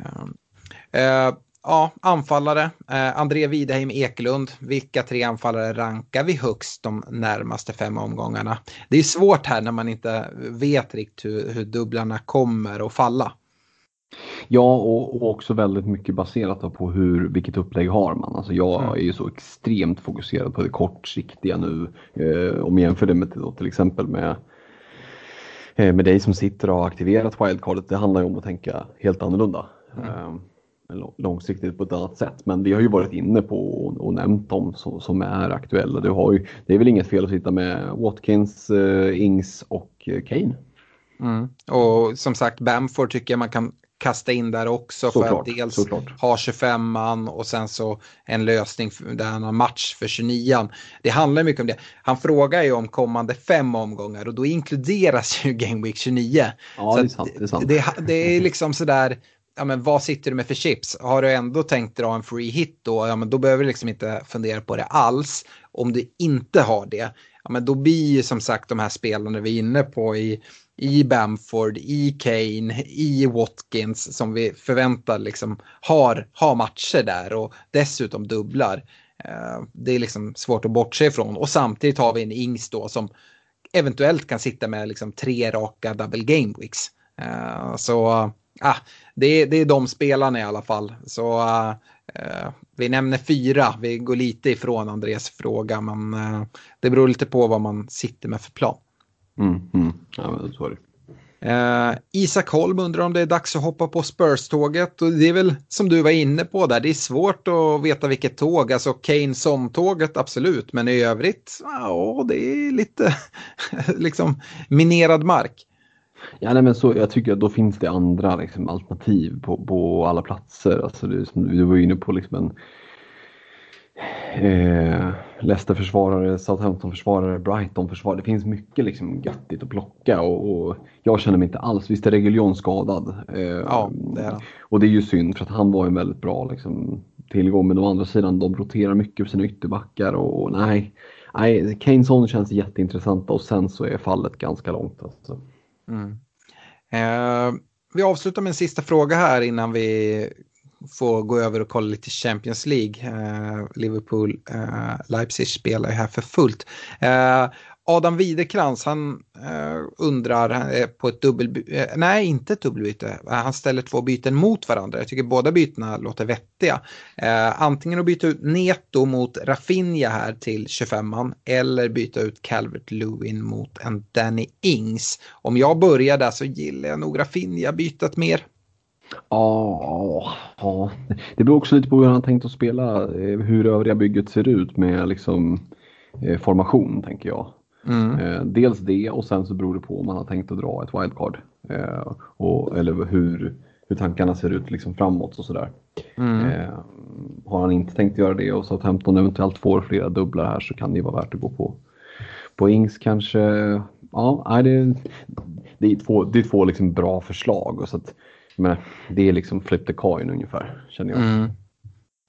Uh, ja, anfallare. Uh, André Widerheim Ekelund. Vilka tre anfallare rankar vi högst de närmaste fem omgångarna? Det är svårt här när man inte vet riktigt hur, hur dubblarna kommer att falla. Ja, och, och, också väldigt mycket baserat på hur, vilket upplägg har man. Alltså jag mm. är ju så extremt fokuserad på det kortsiktiga nu. Eh, om jag jämför det med till exempel med med dig som sitter och har aktiverat wildcardet, det handlar ju om att tänka helt annorlunda. Mm. Långsiktigt på ett annat sätt. Men vi har ju varit inne på och, nämnt dem som, som är aktuella. Du har ju, det är väl inget fel att sitta med Watkins, uh, Ings och Kane. Mm. Och som sagt, Bamford tycker jag man kan kasta in där också för att dels såklart. ha 25 man och sen så en lösning där han har match för 29 Det handlar mycket om det. Han frågar ju om kommande fem omgångar och då inkluderas ju Game Week 29. Ja, det är sant. Det är, sant. Det, det är liksom sådär, ja men vad sitter du med för chips? Har du ändå tänkt dra en free hit då, ja men då behöver du liksom inte fundera på det alls. Om du inte har det, ja men då blir ju som sagt de här spelarna vi är inne på i i Bamford, i Kane, i Watkins som vi förväntar liksom har, har matcher där och dessutom dubblar. Eh, det är liksom svårt att bortse ifrån och samtidigt har vi en Ings då som eventuellt kan sitta med liksom tre raka double game weeks. Eh, så eh, ah, det, är, det är de spelarna i alla fall. Så eh, eh vi nämner fyra, vi går lite ifrån Andres fråga men eh, det beror lite på vad man sitter med för plan. Mm, mm. Ja, men så är det. Uh, Isak Holm undrar om det är dags att hoppa på Spurs-tåget. Och det är väl som du var inne på där, det är svårt att veta vilket tåg. Alltså Kane som-tåget absolut, men i övrigt, ja, det är lite liksom minerad mark. Ja, nej, men så, jag tycker att då finns det andra liksom, alternativ på, på alla platser. Alltså, det, som du var inne på, liksom en eh, Leicester-försvarare, Southampton-försvarare, Brighton-försvarare. Det finns mycket liksom göttigt att plocka och, och jag känner mig inte alls, visst är Reguljon skadad. Eh, ja, det är Och det är ju synd för att han var en väldigt bra liksom, tillgång men å andra sidan de roterar mycket på sina ytterbackar och, och nej. Nej, Keyneson känns jätteintressanta och sen så är fallet ganska långt. Alltså. Mm. Eh, vi avslutar med en sista fråga här innan vi få gå över och kolla lite Champions League. Eh, Liverpool, eh, Leipzig spelar ju här för fullt. Eh, Adam Widerkrans, han eh, undrar på ett dubbelbyte, eh, nej inte ett dubbelbyte, han ställer två byten mot varandra. Jag tycker båda bytena låter vettiga. antingen att byta ut Neto mot Rafinha här till 25an eller byta ut Calvert Lewin mot en Danny Ings. Om jag börjar där så gillar jag nog Rafinha bytet mer. Ja, ja, det beror också lite på hur han tänkt att spela, eh, hur övriga bygget ser ut med liksom eh, formation tänker jag. Mm. Eh, dels det och sen så beror det på om man har tänkt att dra ett wildcard. Eh, och, eller hur, hur tankarna ser ut liksom framåt och sådär. Mm. Eh, har han inte tänkt göra det och så att 15 eventuellt får flera dubblar här så kan det vara värt att gå på, på Ings kanske. Ja, det, det är två, det är två liksom bra förslag. Och så att, men det är liksom flip the coin ungefär känner jag. Mm.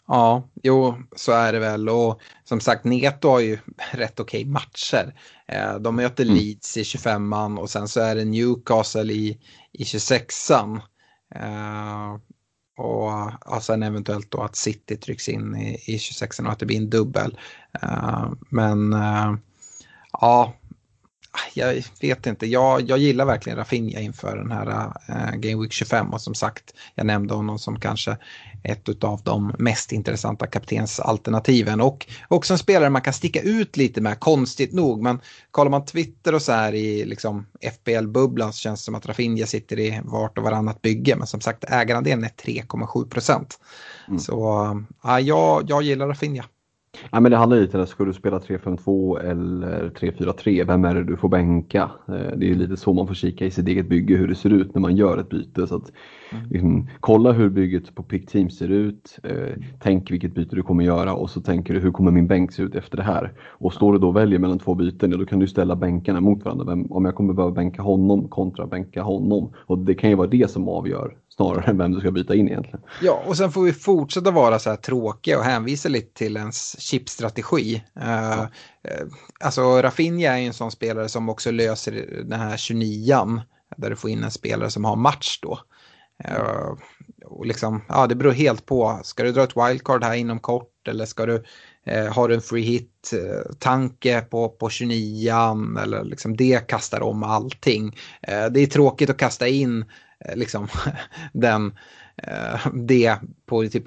Ja, jo, så är det väl. Och som sagt, Neto har ju rätt okej matcher. Eh, De möter Mm. Leeds i 25an och sen så är det Newcastle i, i 26an. Eh, och ja, sen eventuellt då att City trycks in i, i 26an och att det blir en dubbel. Eh, Men ja, jag vet inte. Jag, jag gillar verkligen Rafinha inför den här uh, Game Week 25 och som sagt, jag nämnde honom som kanske ett av de mest intressanta kaptensalternativen och också en spelare man kan sticka ut lite med, konstigt nog. Men kollar man Twitter och så här i liksom FBL-bubblan så känns det som att Rafinha sitter i vart och varannat bygge. Men som sagt, ägarandelen är 3,7 procent. Så uh, jag, jag gillar Rafinha. Ja, men det handlar lite om, ska du spela 3-5-2 eller 3-4-3, vem är det du får bänka? Eh, Det är lite så man får kika i sitt eget bygge, hur det ser ut när man gör ett byte. Så att, liksom, kolla hur bygget på Pick Team ser ut, eh, tänk vilket byte du kommer göra och så tänker du hur kommer min bänk se ut efter det här? Och står du då och väljer mellan två byten, ja, då kan du ställa bänkarna mot varandra. Vem, om jag kommer behöva bänka honom kontra bänka honom. Och det kan ju vara det som avgör snarare än vem du ska byta in egentligen. Ja, och sen får vi fortsätta vara så här tråkiga och hänvisa lite till ens chipstrategi. Uh, uh, alltså Rafinha är ju en sån spelare som också löser den här 29an där du får in en spelare som har match då. Uh, och liksom, ja, det beror helt på. Ska du dra ett wildcard här inom kort eller ska du eh, har du en free hit eh, tanke på, på 29an eller liksom det kastar om allting. Eh, det är tråkigt att kasta in eh, liksom den eh, det på typ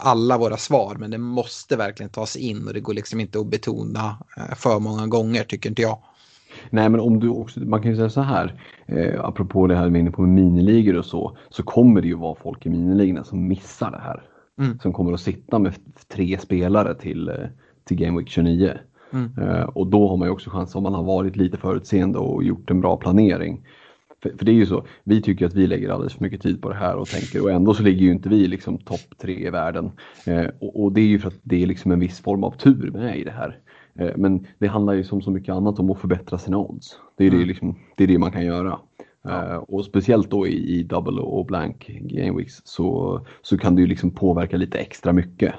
alla våra svar men det måste verkligen tas in och det går liksom inte att betona eh, för många gånger tycker inte jag. Nej men om du också, man kan ju säga så här, eh, apropå det här vi är inne på med miniligor och så, så kommer det ju vara folk i miniligorna som missar det här. Mm. Som kommer att sitta med tre spelare till, eh, till Game Week 29. Mm. Eh, och då har man ju också chans om man har varit lite förutseende och gjort en bra planering. För, för det är ju så, vi tycker att vi lägger alldeles för mycket tid på det här och tänker och ändå så ligger ju inte vi liksom topp tre i världen. Eh, och, och det är ju för att det är liksom en viss form av tur med i det här. Eh, Men det handlar ju som så mycket annat om att förbättra sina odds. Det är, det, liksom, det, är det man kan göra. Eh, Och speciellt då i, i double och blank game weeks så, så kan det ju liksom påverka lite extra mycket.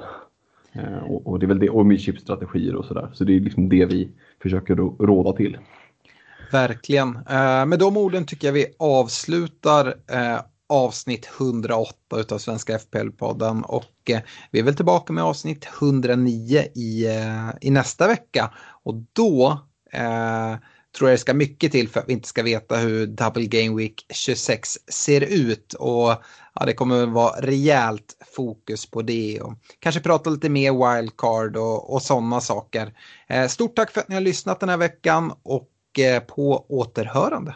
Eh, Och, och det är väl det, och med chipstrategier och sådär. Så det är liksom det vi försöker rå- råda till. Verkligen. Eh, med de orden tycker jag vi avslutar eh, avsnitt 108 utav Svenska FPL-podden och eh, vi är väl tillbaka med avsnitt 109 i, eh, i nästa vecka. Och då eh, tror jag det ska mycket till för att vi inte ska veta hur Double Game Week 26 ser ut. Och ja, det kommer väl vara rejält fokus på det. Och kanske prata lite mer wildcard och, och sådana saker. Eh, stort tack för att ni har lyssnat den här veckan. Och Eh, på återhörande.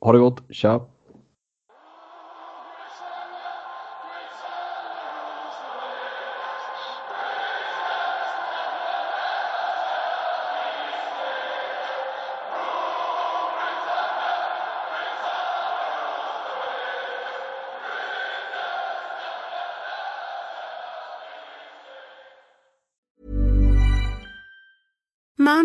Ha det gott, tja!